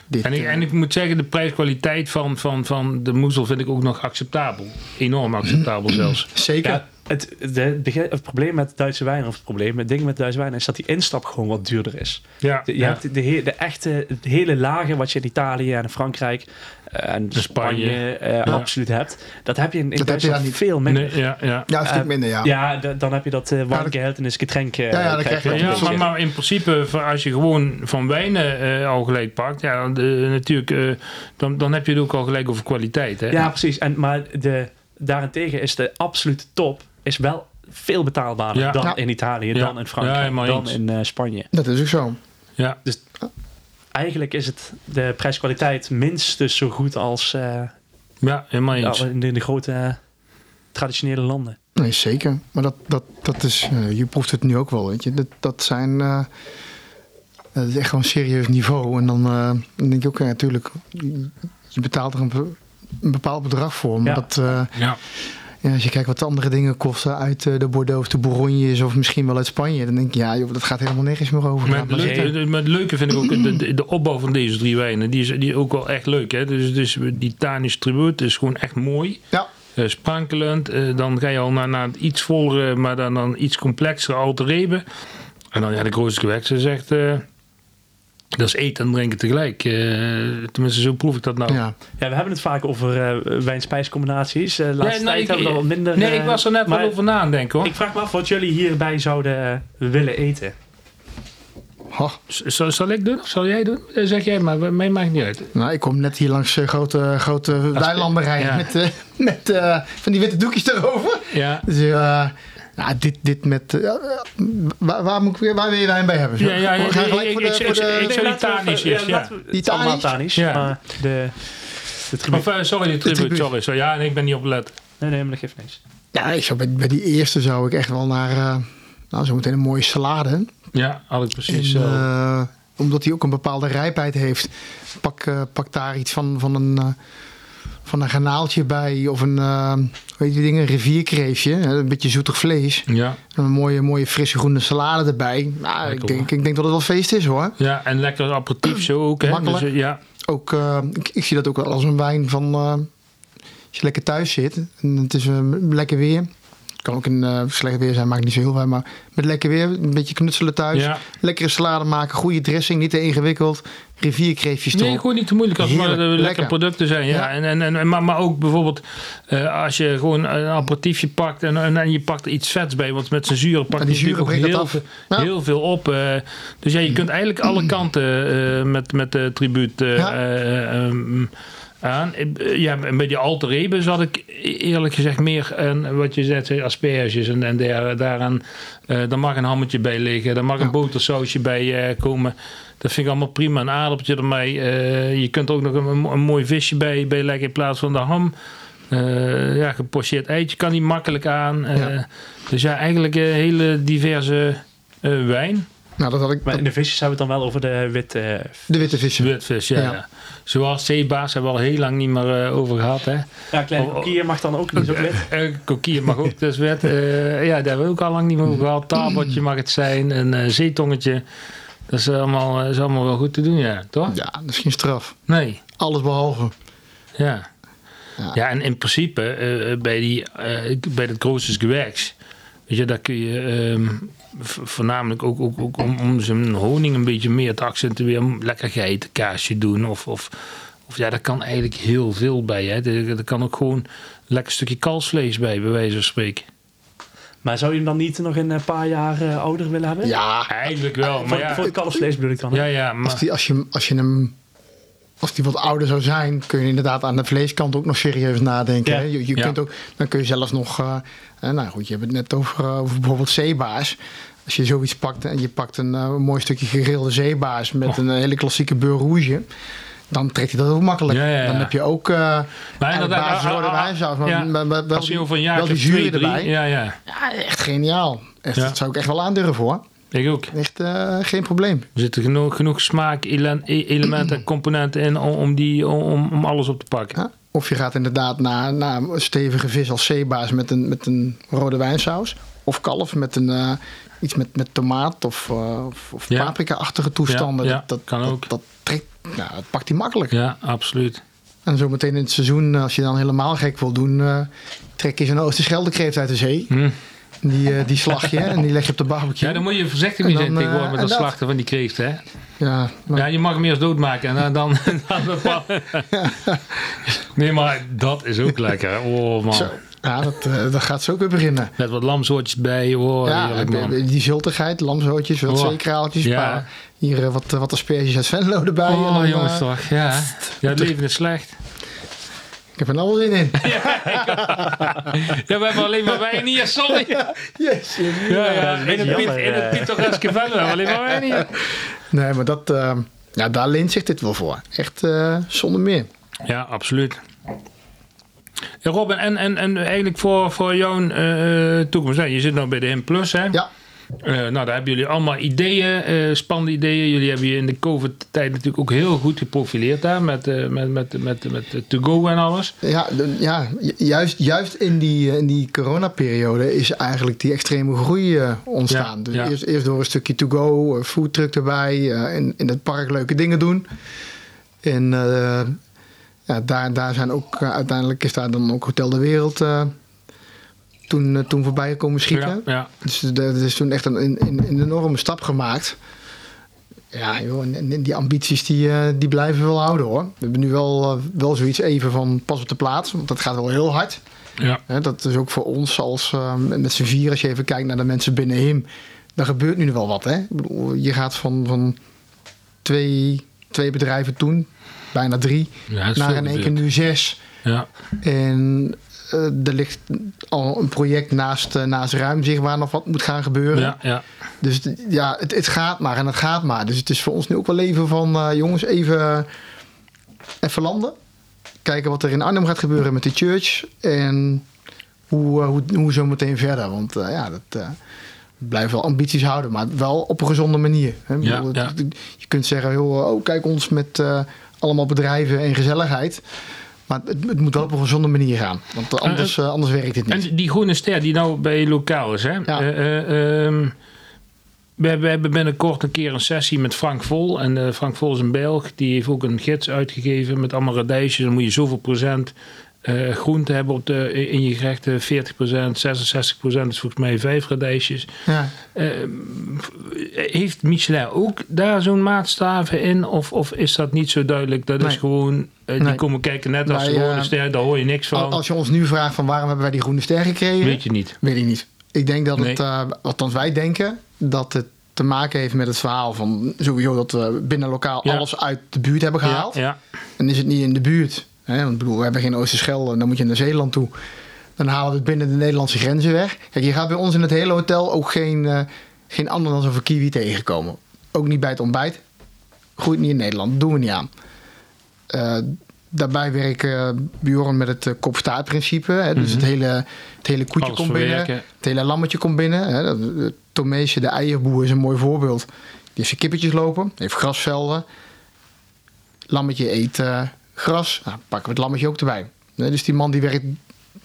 dit, En ik, eh, en ik moet zeggen, de prijskwaliteit van, van, van de moezel vind ik ook nog acceptabel. Enorm acceptabel zelfs. zeker. Ja, het, de, het probleem met Duitse wijn, of het probleem, het ding met Duitse wijn, is dat die instap gewoon wat duurder is. Ja, De, je ja. hebt de, he- de echte, de hele lagen wat je in Italië en Frankrijk eh, en De Spanje, eh, absoluut hebt. Dat heb je in, in Dat je veel minder. Nee, ja, ja. ja, een stuk eh, minder, ja. Ja, dan heb je dat uh, wijngehältenis getränk. eh, Ja, ja, dan krijg je Ja, dat maar, maar in principe, voor als je gewoon van wijnen eh, al gelijk pakt, ja, de- natuurlijk, eh, dan, dan heb je het ook al gelijk over kwaliteit. Hè? Ja, precies. En, maar de, daarentegen is de absolute top is wel veel betaalbaarder Ja. dan Ja. in Italië, Ja. dan in Frankrijk, dan eens. in eh, Spanje. Dat is ook zo. ja. Eigenlijk is het de prijskwaliteit minstens zo goed als eh, ja helemaal eens. in, de, in de grote eh, traditionele landen. Nee, zeker. Maar dat, dat, dat is, je proeft het nu ook wel, weet je. Dat, dat zijn, eh, dat is echt gewoon een serieus niveau. En dan, eh, dan denk je ook, ja, natuurlijk, je betaalt er een, be- een bepaald bedrag voor. Maar Ja. dat, eh, Ja. Ja, als je kijkt wat andere dingen kosten uit eh, de Bordeaux of de Bourgogne's of misschien wel uit Spanje, dan denk je, ja, joh, dat gaat helemaal nergens meer over. Maar Laat het, maar leuke, maar het leuke vind ik ook de, de, opbouw van deze drie wijnen. Die is, die is ook wel echt leuk. Hè? Dus, dus die Tanisch Tribute is gewoon echt mooi. Ja, eh, sprankelend. Eh, dan ga je al naar, naar het iets vollere, maar dan, dan iets complexere Alter Rebe. En dan ja, de grootste gewekse zegt... dat is eten en drinken tegelijk. Eh, tenminste, zo proef ik dat nou. Ja. Ja, we hebben het vaak over eh wijn-spijscombinaties. Eh, laatste Ja, nou, tijd ik- hebben we dat wat minder... Nee, ik was er net maar wel over na aan denken hoor. Ik vraag me af wat jullie hierbij zouden willen eten. Oh, Zal, zal ik doen? Of zal jij doen? Zeg jij maar, mij maakt niet uit. nou, ik kom net hier langs grote, grote weilanderijen ja. met, eh, met eh, van die witte doekjes erover. Ja. Dus eh, nou, dit, dit met... eh, waar, waar, moet ik, waar wil je wijn bij hebben? Ja, ja, ja, Ga je ik- gelijk ik- voor de- ik- voor ik- de- ik- Nee, zou even- is, ja. Ja. maar de, de tribuut. Of, eh, sorry, de tribute, sorry. sorry. Ja, nee, ik ben niet opgelet. Nee, nee, maar dat geeft niks. Ja, ik zou bij, bij die eerste zou ik echt wel naar... eh, nou, zo meteen een mooie salade. Ja, had ik precies En, zo. eh, omdat hij ook een bepaalde rijpheid heeft. Pak, eh, pak daar iets van, van, een, eh, van een garnaaltje bij. Of een, eh hoe heet die dingen, rivierkreefje. Een beetje zoetig vlees. ja. En een mooie, mooie frisse groene salade erbij. Nou, ik, denk, ik denk dat het wel feest is hoor. ja, en lekker aperitief zo ook. Hè? Makkelijk. Dus, eh, ja. Ook, eh, ik, ik zie dat ook wel als een wijn van... eh, als je lekker thuis zit en het is lekker weer. Kan ook in eh, slecht weer zijn, maakt niet zo heel veel. Maar met lekker weer, een beetje knutselen thuis. ja. Lekkere salade maken, goede dressing, niet te ingewikkeld. Rivierkreefjes Nee, erop. gewoon niet te moeilijk als maar eh, lekker. producten zijn. Ja. Ja. En, en, en, maar, maar ook bijvoorbeeld eh, als je gewoon een aperitiefje pakt en, en, en je pakt er iets vets bij. Want met zijn zuren pakt die natuurlijk zuren ook heel, af. veel- Ja. heel veel op. dus ja, je kunt eigenlijk alle kanten met, met de tribuut eh, Ja. eh, Ja, bij die alter ego zat ik e- eerlijk gezegd meer en wat je zegt, asperges en, en daar, daaraan. eh daar mag een hammetje bij liggen, daar mag een botersausje bij eh, komen. Dat vind ik allemaal prima. Een aardappeltje ermee. je kunt er ook nog een, een mooi visje bij, bij leggen in plaats van de ham. Ja, gepocheerd eitje kan die makkelijk aan. Ja. Dus ja, eigenlijk een hele diverse wijn. Nou, dat had ik. Maar in de visjes hebben we het dan wel over de witte... eh, de witte vissen. Witvis, ja. Ja. ja. Zoals zeebaas hebben we al heel lang niet meer eh, over gehad. Hè. ja, kleine kokier mag dan ook niet zo wit. Eh kokkie mag ook, dus wet. Eh, ja, daar hebben we ook al lang niet meer over gehad. Tafeltje mag het zijn, een eh, zeetongetje. Dat is allemaal, is allemaal wel goed te doen, ja, toch? Ja, dat is geen straf. Nee, Alles behalve. ja. Ja. Ja, en in principe eh, bij, die, eh, bij dat grootste geweks, weet je, daar kun je ehm, voornamelijk ook, ook, ook om, om zijn honing een beetje meer te accentueren, lekker geitenkaasje doen of, of, of ja, daar kan eigenlijk heel veel bij. Hè. Er, er kan ook gewoon een lekker stukje kalfsvlees bij, bij wijze van spreken. Maar zou je hem dan niet nog een eh, paar jaar eh, ouder willen hebben? Ja, Eigenlijk wel, maar voor, ja, voor het kalfsvlees bedoel ik dan. hè? ja, ja, als, maar, die, als, je, als je hem. Als die wat ouder zou zijn, kun je inderdaad aan de vleeskant ook nog serieus nadenken. Ja. Je, je Ja. kunt ook, dan kun je zelfs nog. eh, eh, nou goed, je hebt het net over, eh, over bijvoorbeeld zeebaars. Als je zoiets pakt en je pakt een, mooi stukje gegrilde zeebaars met Oh. een hele klassieke beurre rouge. Dan trekt hij dat ook makkelijk. Ja, ja, ja. Dan heb je ook uh, inderdaad, basis ah, ah, rode ah, wijnsaus. Maar wel, als je die, wel die zuur erbij. ja, ja, Ja, echt geniaal. Echt. Dat zou ik echt wel aandurven hoor. Ik ook. Echt eh, geen probleem. Er zitten genoeg, genoeg smaak, ele- e- elementen en componenten in om, die, om, om alles op te pakken. Ja. Of je gaat inderdaad naar, naar een stevige vis als zeebaas met een, met een rode wijnsaus. Of kalf met een, eh, iets met, met tomaat of, eh, of, of Ja. paprika-achtige toestanden. Ja, dat, dat, kan dat, ook. Dat, trekt, dat pakt hij makkelijk. Ja, absoluut. En zo meteen in het seizoen, als je dan helemaal gek wil doen, trek je zo'n Oosterscheldekreeft uit de zee. Hm. Die, eh, die slag je en die leg je op de barbecue. Ja, dan moet je voorzichtig En mee zijn tegenwoordig eh, met en dat dat. slachten van die kreeft, hè? Ja, maar- Ja, je mag hem eerst doodmaken en dan... dan bepaal- nee, maar dat is ook lekker. Oh, man. zo. Ja, dat, eh, dat gaat zo ook weer beginnen. Met wat lamsoortjes bij. Oh, ja, heerlijk, die zultigheid, lamzootjes, wat Oh, zeekraaltjes. ja. Hier wat, wat asperges uit Venlo erbij. en Oh, dan, jongens toch. Ja. ja, het leven is slecht. Ik heb er nou wel zin in. Ja, we hebben alleen maar wijn hier, sorry. Yes. Ja, ja, in het, jammer, in het pittoreske Venlo hebben we alleen maar wijn hier. Nee, maar dat, eh, ja, daar leent zich dit wel voor. Echt eh, zonder meer. Ja, absoluut. Robin, en, en, en eigenlijk voor, voor jouw eh, toekomst. hè, Je zit nou bij de M Plus, hè? Ja, Eh, nou, daar hebben jullie allemaal ideeën, eh, spannende ideeën. Jullie hebben je in de COVID-tijd natuurlijk ook heel goed geprofileerd daar met, eh, met, met, met, met, met To Go en alles. ja, ja ju- juist, juist in die, in die coronaperiode is eigenlijk die extreme groei ontstaan. Ja, dus ja. Eerst, eerst door een stukje to-go, eh, foodtruck erbij, in, in het park leuke dingen doen. En ja, daar, daar zijn ook, uiteindelijk is daar dan ook Hotel de Wereld toen, eh, toen voorbij komen schieten. Ja, ja. Dus er is toen echt een, een, een enorme stap gemaakt. Ja, joh, en, die ambities die, eh, die blijven we wel houden hoor. We hebben nu wel, eh, wel zoiets even van pas op de plaats, want dat gaat wel heel hard. ja. Dat is ook voor ons als eh, met z'n vier, als je even kijkt naar de mensen binnen hem. Daar gebeurt nu wel wat. Hè? Ik bedoel, je gaat van, van twee, twee bedrijven toen, bijna drie, Ja, naar in één keer nu zes. Ja, En er ligt al een project naast, eh, naast ruim waar nog wat moet gaan gebeuren. ja, ja. Dus ja, het, het gaat maar en het gaat maar. Dus het is voor ons nu ook wel even van, eh, jongens, even, even landen. Kijken wat er in Arnhem gaat gebeuren met de church. En hoe, eh, hoe, hoe zo meteen verder. Want eh, ja, dat eh blijft wel ambities houden. Maar wel op een gezonde manier. Hè? Ja, ja. Je kunt zeggen, joh, oh, kijk ons met eh, allemaal bedrijven en gezelligheid. Maar het, het moet wel op een gezonde manier gaan. Want eh, anders, eh, anders werkt het niet. En die groene ster die nou bij lokaal is, hè? Ja. Eh, eh, ehm, we, hebben- binnenkort een keer een sessie met Frank Vol. En eh, Frank Vol is een Belg. Die heeft ook een gids uitgegeven met allemaal radijsjes. Dan moet je zoveel procent eh, groente hebben op de, in je gerechten. 40 procent, 66 procent is volgens mij vijf radijsjes. ja. Eh, heeft Michelin ook daar zo'n maatstaven in? Of, of is dat niet zo duidelijk? Dat is gewoon, eh, die Nee. komen kijken net als de eh, ster. Daar hoor je niks van. Als je ons nu vraagt van waarom hebben wij die groene ster gekregen... Weet je niet. Weet ik niet. Ik denk dat Nee. het, eh, althans wij denken, dat het te maken heeft met het verhaal van sowieso dat we binnen lokaal Ja. alles uit de buurt hebben Ja, gehaald. ja. En is het niet in de buurt, hè, want ik bedoel, we hebben geen Oosterschelde en dan moet je naar Zeeland toe. Dan halen we het binnen de Nederlandse grenzen weg. Kijk, je gaat bij ons in het hele hotel ook geen, eh geen ananas of een kiwi tegenkomen. Ook niet bij het ontbijt. Groeit niet in Nederland, dat doen we niet aan. Eh, daarbij werken Bjorn met het uh, kop-staart-principe. Hè, dus het hele, het hele koetje Mhm. Alles komt binnen. Het hele lammetje komt binnen. Hè. Dat- Tomeesje, de eierboer, is een mooi voorbeeld. Die heeft zijn kippetjes lopen. heeft grasvelden. Lammetje eet eh, gras. Nou, pakken we het lammetje ook erbij. Dus die man die werkt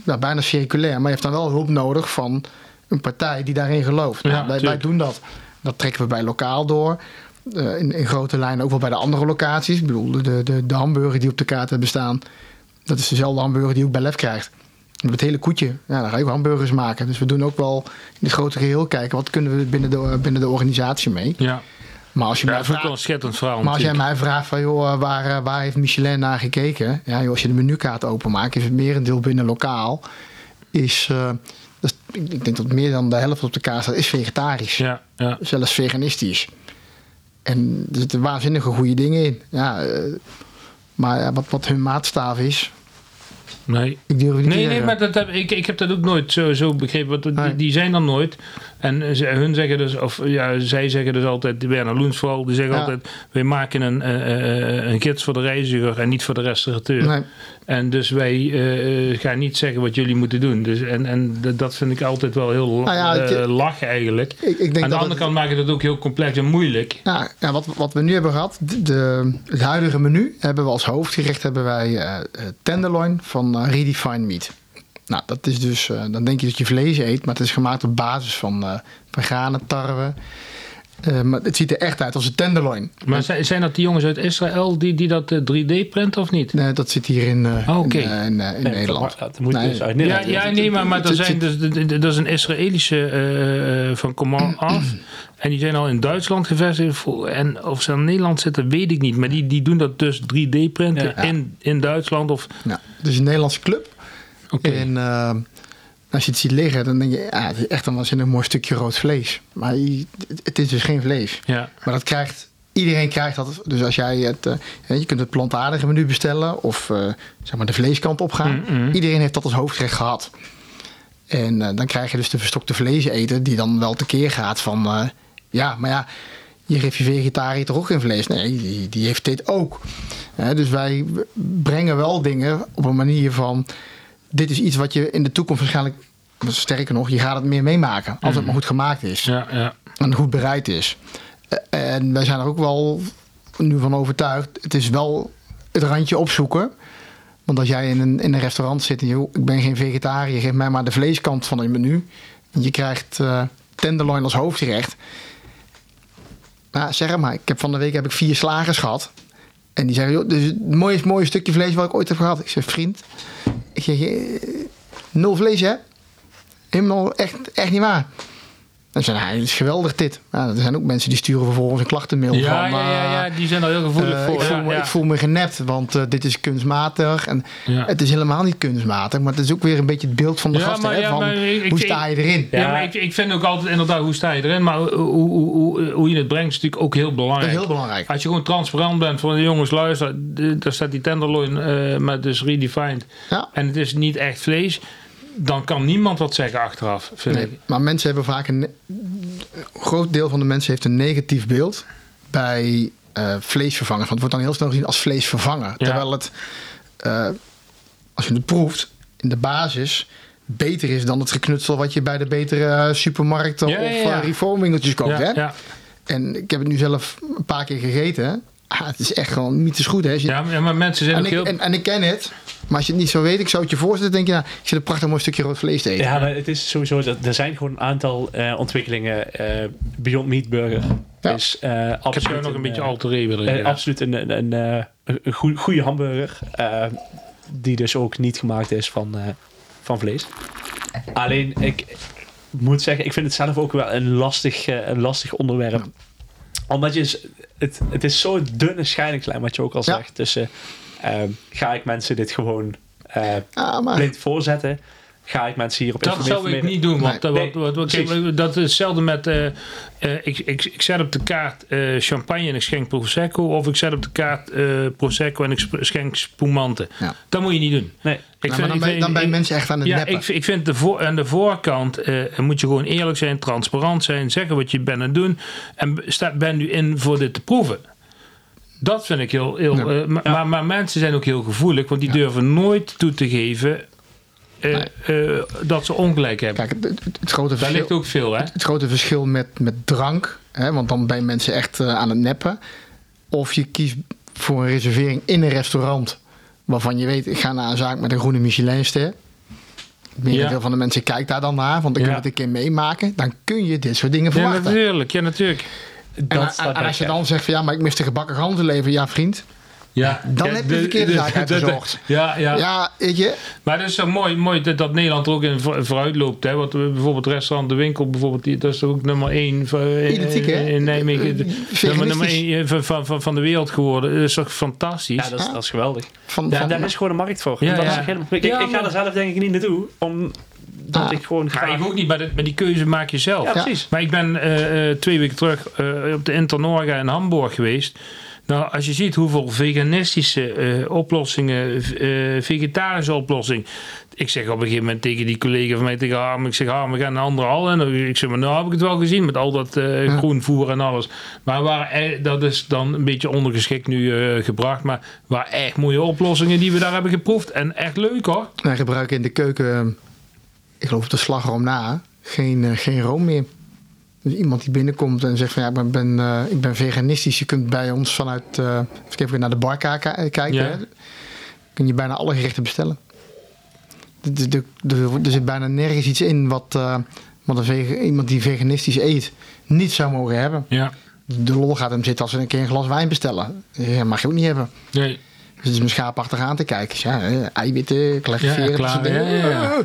nou, bijna circulair. Maar heeft dan wel hulp nodig van een partij die daarin gelooft. Nou, Ja, wij, wij doen dat. Dat trekken we bij lokaal door. Eh, in, in grote lijnen ook wel bij de andere locaties. Ik bedoel, de, de, de hamburger die op de kaart hebben staan. Dat is dezelfde hamburger die ook bij Lef krijgt. Met het hele koetje. Ja, dan ga je ook hamburgers maken. Dus we doen ook wel in het grote geheel kijken. Wat kunnen we binnen de, binnen de organisatie mee? Ja, Maar als je, ja mij, vraagt, wel een schitterend verhaal. maar als jij mij vraagt van... Joh, waar, eh, waar heeft Michelin naar gekeken? Ja, joh, als je de menukaart openmaakt... is het merendeel binnen lokaal... Is, eh, dat ik ik denk dat meer dan de helft op de kaart staat... is vegetarisch. Ja, ja. Zelfs veganistisch. En er zitten waanzinnige goede dingen in. Ja, eh, maar wat, wat hun maatstaaf is... Nee. Ik durf niet Nee, nee, maar dat heb, ik, ik heb dat ook nooit zo, zo begrepen. Want die, Nee. die zijn er nooit. En ze, hun zeggen dus, of ja, zij zeggen dus altijd, Werner Loens vooral, die zeggen Ja. altijd: wij maken een, eh, een gids voor de reiziger en niet voor de restaurateur. Nee. En dus wij gaan niet zeggen wat jullie moeten doen. Dus, en en dat vind ik altijd wel heel Nou ja, lachen eigenlijk. Ik, ik denk Aan de dat andere het- kant maakt het ook heel complex en moeilijk. Ja, ja wat, wat we nu hebben gehad, de, de- het huidige menu hebben we als hoofdgerecht hebben wij tenderloin van eh, Redefined Meat. Nou, dat is dus, eh, dan denk je dat je vlees eet, maar het is gemaakt op basis van, eh van granen, tarwe. Eh, maar het ziet er echt uit als een tenderloin. Maar zijn, zijn dat die jongens uit Israël die, die dat 3D printen of niet? Nee, dat zit hier in, eh, Oh, oké. in, eh, in, eh, in Nee, Nederland. Dat moet Nee. dus uit Ja, Nederland. ja, nee, maar, maar er het- zijn dus, dat is een Israëlische eh, eh, van Command af. En die zijn al in Duitsland gevestigd. En of ze in Nederland zitten, weet ik niet. Maar die, die doen dat dus 3D-printen Ja. in, in Duitsland. Of, Ja, is een Nederlandse club. Oké. En eh, als je het ziet liggen, dan denk je, ja, het is echt een waanzinnig mooi stukje rood vlees. Maar het, is dus geen vlees. Ja, Maar dat krijgt, iedereen krijgt dat. Dus als jij het, eh, je kunt het plantaardige menu bestellen of eh, zeg maar de vleeskant opgaan. Mm, mm. Iedereen heeft dat als hoofdgerecht gehad. En eh, dan krijg je dus de verstokte vlees eten die dan wel tekeer gaat van, ja, maar ja, je geeft je vegetariër toch ook geen vlees? Nee, die, die heeft dit ook. Dus wij brengen wel dingen op een manier van, dit is iets wat je in de toekomst waarschijnlijk, sterker nog, je gaat het meer meemaken als het maar goed gemaakt is ja, ja. en goed bereid is. Eh, En wij zijn er ook wel nu van overtuigd. Het is wel het randje opzoeken. Want als jij in een, in een restaurant zit en je, ik ben geen vegetariër, geef mij maar de vleeskant van het menu. En je krijgt eh tenderloin als hoofdgerecht. Nou, zeg maar. Ik heb van de week heb ik vier slagers gehad. En die zeggen, joh, dit is het mooiste, mooie stukje vlees wat ik ooit heb gehad. Ik zeg, vriend, nul vlees hè? Helemaal echt, echt niet waar. Dan zei hij, het is geweldig dit. Ja, er zijn ook mensen die sturen vervolgens een klachtenmail Ja, van... ja, ja, eh, ja, die zijn er heel gevoelig eh, voor. ik, voel ja, me, ja. ik voel me genept, want eh, dit is kunstmatig. En Ja. het is helemaal niet kunstmatig, maar het is ook weer een beetje het beeld van de Ja, gasten. maar- hè, ja, van, maar ik- ik- hoe sta je erin? Ja, Ja. maar ik, ik vind ook altijd inderdaad, hoe sta je erin? Maar hoe, hoe, hoe, hoe, je het brengt is natuurlijk ook heel Dat belangrijk. is heel belangrijk. Als je gewoon transparant bent van de jongens, luister, daar staat die tenderloin eh met dus redefined. Ja. En het is niet echt vlees. Dan kan niemand wat zeggen achteraf, vind ik. Maar mensen hebben vaak een, een groot deel van de mensen heeft een negatief beeld bij eh, vleesvervangers. Want het wordt dan heel snel gezien als vleesvervanger. Terwijl het, eh, als je het proeft, in de basis beter is dan het geknutsel wat je bij de betere eh, supermarkten Ja, of ja. reformwinkeltjes koopt. Hè? ja. En ik heb het nu zelf een paar keer gegeten. Ah, het is echt gewoon niet te goed. Hè? Je- Ja, maar- maar mensen zijn en, ook ik, heel... en, en ik ken het. Maar als je het niet zo weet, ik zou het je voorstellen, denk je, nou, ik zit een prachtig mooi stukje rood vlees te eten. Ja, maar het is sowieso dat er zijn gewoon een aantal eh, ontwikkelingen. eh, Beyond Meat Burger Ja. is eh ik heb absoluut zo nog een beetje eh, alter ego eh, absoluut een, een, een, eh, een, een goe- goede hamburger. eh, die dus ook niet gemaakt is van, eh, van vlees. Alleen, ik moet zeggen, ik vind het zelf ook wel een lastig, eh, een lastig onderwerp. Omdat je, het, het is zo dunne scheidingslijn, wat je ook al zegt. Tussen, eh, ga ik mensen dit gewoon eh, Ah, maar blind voorzetten? Ga ik mensen hierop Dat zou ik niet doen, want Nee, precies. kijk, dat is hetzelfde met. eh, eh, ik, ik, ik zet op de kaart eh, champagne en ik schenk Prosecco, of ik zet op de kaart eh, Prosecco en ik schenk Spumante. Ja. Dat moet je niet doen. Nee. Ik Nou, maar dan, ik ben, dan ben je ik- mensen echt aan het ja, neppen. ik, ik vind de voor, aan de voorkant eh, moet je gewoon eerlijk zijn, transparant zijn, zeggen wat je bent aan het doen. En sta, ben nu in voor dit te proeven. Dat vind ik heel. heel Ja. eh, maar, maar, maar mensen zijn ook heel gevoelig, want die durven nooit toe te geven eh, eh, dat ze ongelijk hebben. Kijk, het, het- het grote Daar verschil, ligt ook veel, hè? het grote verschil met, met drank, hè, want dan ben je mensen echt eh, aan het neppen. Of je kiest voor een reservering in een restaurant waarvan je weet, ik ga naar een zaak met een groene Michelinster. Merendeel Ja. van de mensen kijkt daar dan naar, want ik Ja. wil het een keer meemaken. Dan kun je dit soort dingen Ja, verwachten. natuurlijk. Ja, natuurlijk. en, Dat en- staat en als je dan zegt van ja, maar ik mis de gebakken ganzenlever. Ja, vriend. Ja, Dan ja, heb je de verkeerde zaak uitgezocht. Ja, ja. Ja, weet je. Maar dat is zo mooi, mooi dat, dat Nederland er ook in voor- vooruit loopt. Hè? Want we- bijvoorbeeld het restaurant De Winkel, bijvoorbeeld, die, dat is ook nummer één van, in, Identiek, hè? in Nijmegen. Eh, nummer, nummer één van, van, van, van de wereld geworden. Dat is toch fantastisch? Ja, dat is, dat is geweldig. Van, Ja, van, daar is gewoon een markt voor. Ja, dat ja. is helemaal, ik, Ja, ik ga maar- er zelf denk ik niet naartoe, omdat Ah. ik gewoon Maar graag... ik ook niet, maar, dat- maar die keuze maak je zelf. Ja, precies. Maar ik ben eh, eh, twee weken terug eh, op de Internorga in Hamburg geweest. Nou, als je ziet hoeveel veganistische eh, oplossingen, eh, vegetarische oplossingen. Ik zeg op een gegeven moment tegen die collega van mij, tegen Harm, ik zeg Harm, we gaan naar andere hal. En ik zeg, maar nou heb ik het wel gezien met al dat eh Ja. groenvoer en alles. Maar waar, eh, dat is dan een beetje ondergeschikt nu eh, gebracht. Maar waar echt mooie oplossingen die we daar hebben geproefd. En echt leuk hoor. Wij gebruiken in de keuken, ik geloof de slagroom na, geen, eh, geen room meer. Dus iemand die binnenkomt en zegt van ja, ik ben, ben, eh, ik ben veganistisch. Je kunt bij ons vanuit, ik even naar de eh, kijken, Ja. hè, kun je bijna alle gerechten bestellen. Er, zit bijna nergens iets in wat, eh, wat een vega- iemand die veganistisch eet niet zou mogen hebben. Ja. De lol gaat hem zitten als we een keer een glas wijn bestellen. Ja, mag je ook niet hebben. Nee. Dus het is mijn schaapachtig aan te kijken. Dus ja, eh, eiwitten, klaar, Ja, klaar, ja, ja,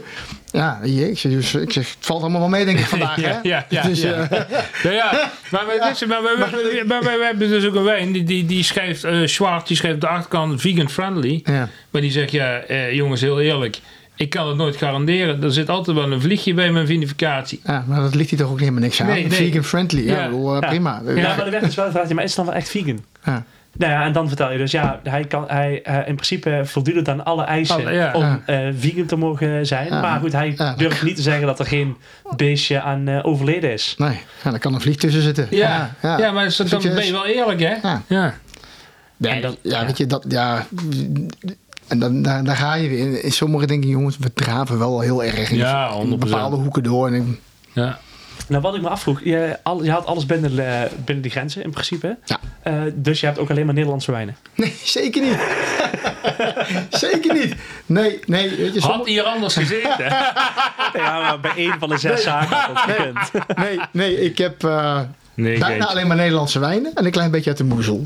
ja. Ik zeg, dus, ik zeg, het valt allemaal wel mee denk ik vandaag. hè? Ja, ja, ja, dus, ja. eh, Ja, ja. Maar, wij hebben dus ook een wijn. Die, die, die schrijft, eh Zwart, die schrijft op de achterkant vegan friendly. ja. Maar die zegt, ja, eh, jongens, heel eerlijk. Ik kan het nooit garanderen. Er zit altijd wel een vliegje bij mijn vinificatie. ja, maar dat ligt hier toch ook helemaal niks aan. Nee, nee. Vegan friendly, ja, Ja. ik bedoel, eh, Ja. prima. Ja, maar er werd dus wel gevraagd, ja, maar is het dan wel echt vegan? Ja. Nou ja, en dan vertel je dus, ja, hij kan, hij, eh, in principe voldoet het aan alle eisen Alle, ja. om Ja. eh, vegan te mogen zijn. Ja. Maar goed, hij Ja. durft niet te zeggen dat er geen beestje aan eh, overleden is. Nee, ja, daar kan een vlieg tussen zitten. Ja, ja, maar zo- dan ben je wel eerlijk, hè? Ja. ja. Ja, En dat- ja, ja. weet je, dat, ja... En dan, daar, daar ga je weer. In, in sommige denken, jongens, we draven wel heel erg in, Ja, in 100%. bepaalde hoeken door. En ik- ja. Nou, wat ik me afvroeg, je, al, je had alles binnen, de- binnen die grenzen in principe. Ja. Eh, dus je hebt ook alleen maar Nederlandse wijnen. nee, zeker niet. zeker niet. Nee, nee. Weet je, Had hier anders gezeten. Ja, maar bij één van de zes zaken had dat gekund. nee, nee, ik heb eh, Nee, bijna geintje. alleen maar Nederlandse wijnen en een klein beetje uit de moezel.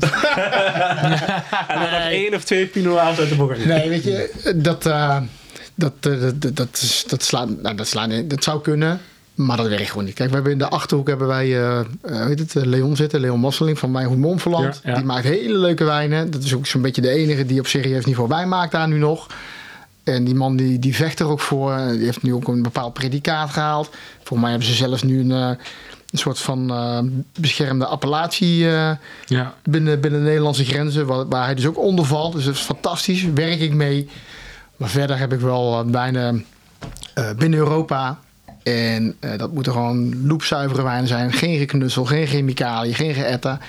En dan nog één of twee Pinot uit de Bourgogne. Nee, weet je, dat, eh, Dat, dat, dat, dat, slaat, nou, dat, slaat, dat zou kunnen, maar dat werkt gewoon niet. Kijk, we hebben in de Achterhoek hebben wij eh, eh, heet het, eh, Leon zitten, Leon Mosseling van Montferland. Ja, ja. Die maakt hele leuke wijnen. Dat is ook zo'n beetje de enige die op serieus niveau wijn maakt daar nu nog. En die man die, die vecht er ook voor. Die heeft nu ook een bepaald predicaat gehaald. Volgens mij hebben ze zelfs nu een, een soort van beschermde appellatie Ja. binnen, binnen de Nederlandse grenzen. Waar, waar hij dus ook onder valt. Dus dat is fantastisch. Werk ik mee. Maar verder heb ik wel eh, binnen Europa. En eh, dat moeten gewoon loepzuivere wijnen zijn. Geen geknutsel, geen chemicaliën, geen geëtten.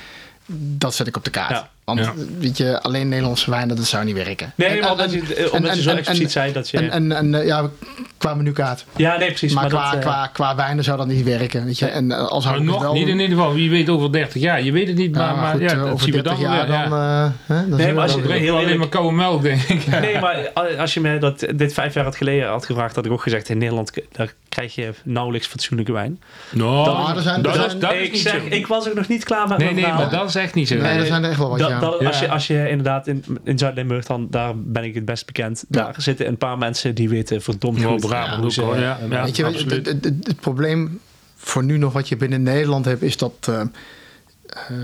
Dat zet ik op de kaart. Ja. Want Ja. weet je, alleen Nederlandse wijnen, dat zou niet werken. Nee, En- maar en- omdat je, en- omdat en- je zo expliciet zei dat je... En, en, en eh, ja, qua menukaart. ja, nee, precies. Maar, Maar, qua, dat, eh, qua, qua wijnen zou dat niet werken. Weet je? En eh, als Maar het nog wel... niet in ieder geval. Wie weet over 30 jaar. Je weet het niet, Ja, maar, maar, goed, ja, eh, dat over zien we 30 dan jaar ja. dan... eh, hè, dan zien we maar als je- weer. heel Heel alleen maar koude melk, denk ik. Nee, maar als je me dat, dit vijf jaar had geleden had gevraagd, had ik ook gezegd: in Nederland daar krijg je nauwelijks fatsoenlijke wijn. Nou, Nou, er zijn- dat, is, zijn- dat is ik, niet zeg, zo. ik was ook nog niet klaar met Nee, mijn nee, verhaal. maar dat is echt niet zo. Nee, er zijn er echt wel wat, ja. dat- als, Ja. je, als je inderdaad in, in Zuid-Limburg, dan daar ben ik het best bekend. Ja. Daar zitten een paar mensen die weten verdomd Ja, goed. Brabant hoe ze- ja. Ja. Weet je, het, het, het- het probleem voor nu nog wat je binnen Nederland hebt, is dat eh, eh,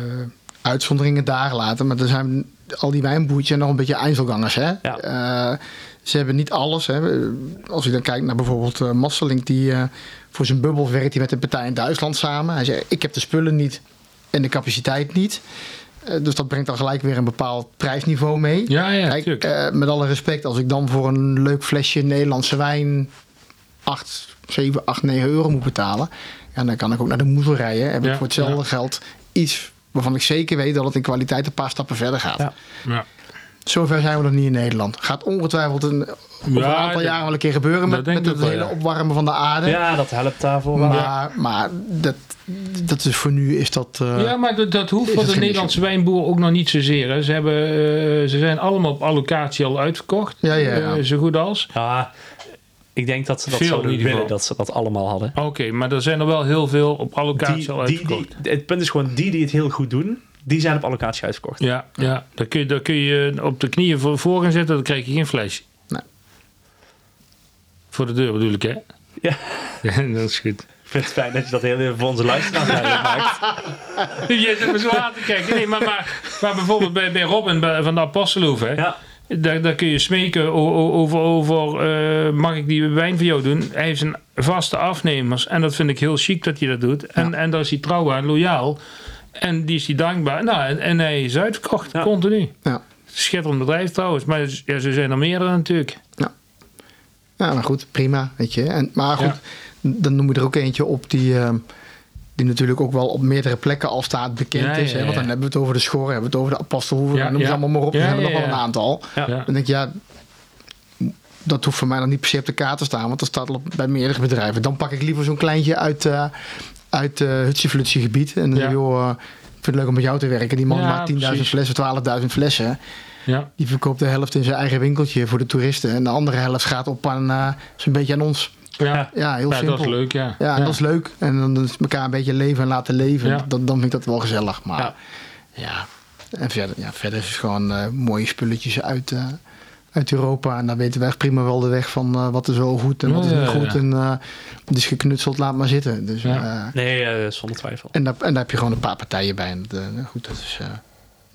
uitzonderingen daar laten. Maar er zijn al die wijnboertjes nog een beetje Einzelgangers. Hè? Ja. Eh, ze hebben niet alles. Hè? Als je dan kijkt naar bijvoorbeeld eh Masselink, die eh, voor zijn bubbels werkt hij met een partij in Duitsland samen. Hij zegt: Ik heb de spullen niet en de capaciteit niet. Eh, dus dat brengt dan gelijk weer een bepaald prijsniveau mee. Ja, ja, Kijk, met alle respect, als ik dan voor een leuk flesje Nederlandse wijn 8, 7, 8, 9 euro moet betalen, ja, dan kan ik ook naar de moezel rijden. Heb Ja, ik voor hetzelfde ja. geld iets waarvan ik zeker weet dat het in kwaliteit een paar stappen verder gaat. Ja. Zover zijn we nog niet in Nederland. Gaat ongetwijfeld een, over een aantal jaren wel een keer gebeuren met, met het wel, hele ja. opwarmen van de aarde. ja, dat helpt daarvoor wel. Maar, maar dat, dat is voor nu is dat. eh, Ja, maar dat, dat hoeft voor de Nederlandse wijnboer ook nog niet zozeer. Hè. Ze, hebben, eh, ze zijn allemaal op allocatie al uitverkocht. Ja, ja, ja. Eh, zo goed als. Ja, ik denk dat ze dat Veel zouden willen, dat ze dat allemaal hadden. Oké, maar er zijn er wel heel veel op allocatie Die, al die, uitverkocht. die, het punt is gewoon, die die het heel goed doen, die zijn op allocatie uitverkocht. ja, ja. Daar, kun je, daar kun je op de knieën voor, voor gaan zitten, dan krijg je geen flesje. Nee. Voor de deur bedoel ik, hè? Ja. Ja, dat is goed. Ik vind het fijn dat je dat heel even voor onze luisteraars maakt. Je zit me zo aan te kijken. Nee, maar, maar, maar bijvoorbeeld bij, bij Robin bij- van de Apostelhoef, hè? Ja, Daar, daar kun je smeken over, over eh, mag ik die wijn voor jou doen? Hij heeft zijn vaste afnemers en dat vind ik heel chic dat hij dat doet. En, en daar is hij trouw aan, loyaal. En die is hij dankbaar. Nou, en, en hij is uitverkocht, Ja. continu. ja. Schitterend bedrijf trouwens, maar ja, ze zijn er meerdere natuurlijk. Ja, maar goed, prima, weet je. En, maar goed, Ja. dan noem je er ook eentje op die, ehm, die natuurlijk ook wel op meerdere plekken al staat bekend Ja, is. ja, Hè? Want ja. dan hebben we het over de Schoren, hebben we het over de Apostelhoeven, Ja, noem ze ja. allemaal maar op. Ja, zijn er ja, nog wel ja. een aantal. Ja. Ja. Dan denk ik, ja, dat hoeft voor mij dan niet per se op de kaart te staan, want dat staat al op, bij meerdere bedrijven. Dan pak ik liever zo'n kleintje uit, eh uit uh, Hutsie gebied. En dan Ja. joh, eh, ik vind het leuk om met jou te werken. Die man Ja, maakt 10.000 precies. flessen, 12.000 flessen. Ja. Die verkoopt de helft in zijn eigen winkeltje voor de toeristen. En de andere helft gaat op aan, eh, zo'n beetje aan ons. Ja. Ja, heel Ja, simpel. dat is leuk, ja. Ja, en dat is leuk. En dan is elkaar een beetje leven en laten leven. Ja. Dan, dan vind ik dat wel gezellig. Maar Ja. ja, En verder, ja, verder is het gewoon eh, mooie spulletjes uit, eh, uit Europa. En dan weten we echt prima wel de weg van eh, wat is wel goed en wat is niet ja, goed. ja. En eh is geknutseld, laat maar zitten. Dus, Ja. eh, Nee, eh, zonder twijfel. en, daar, en daar heb je gewoon een paar partijen bij. En goed, dat is...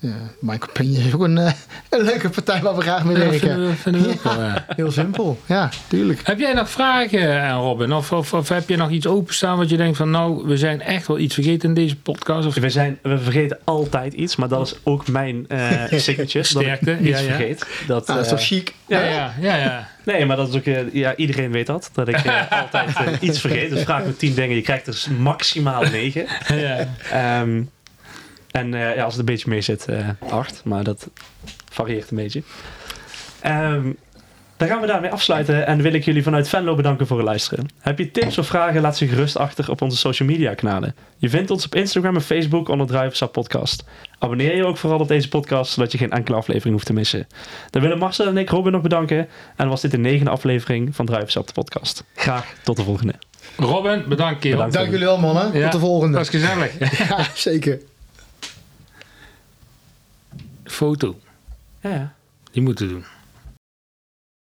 eh ja, My Companion is ook een, eh, een leuke partij waar we graag mee Ja, werken. vinden we, vinden we ook wel, ja. Heel simpel, ja, tuurlijk. Heb jij nog vragen aan Robin? Of, of, of heb je nog iets openstaan wat je denkt van nou, we zijn echt wel iets vergeten in deze podcast? Of We, zijn, we vergeten altijd iets, maar dat is ook mijn eh signature. Sterkte, dat ik iets ja, ja. vergeet. Dat, Nou, dat is toch eh, chic? ja, ja, ja, ja. Nee, maar dat is ook, eh, ja, iedereen weet dat. Dat ik eh, altijd eh, iets vergeet. Dus vraag me tien dingen, je krijgt dus maximaal negen. ja. Ehm, en eh, ja, als het een beetje mee zit, eh acht. Maar dat varieert een beetje. Ehm, dan gaan we daarmee afsluiten en wil ik jullie vanuit Venlo bedanken voor het luisteren. Heb je tips of vragen, laat ze gerust achter op onze social media kanalen. Je vindt ons op Instagram en Facebook onder Druivensap Podcast. Abonneer je ook vooral op deze podcast, zodat je geen enkele aflevering hoeft te missen. Dan willen Marcel en ik Robin nog bedanken. En was dit de negende aflevering van Druivensap de podcast. Graag tot de volgende. Robin, bedankt kerel. Bedankt. Dank jullie wel, mannen. Ja, Tot de volgende. Dat is gezellig. Ja, zeker. Foto, Ja, ja. die moeten doen.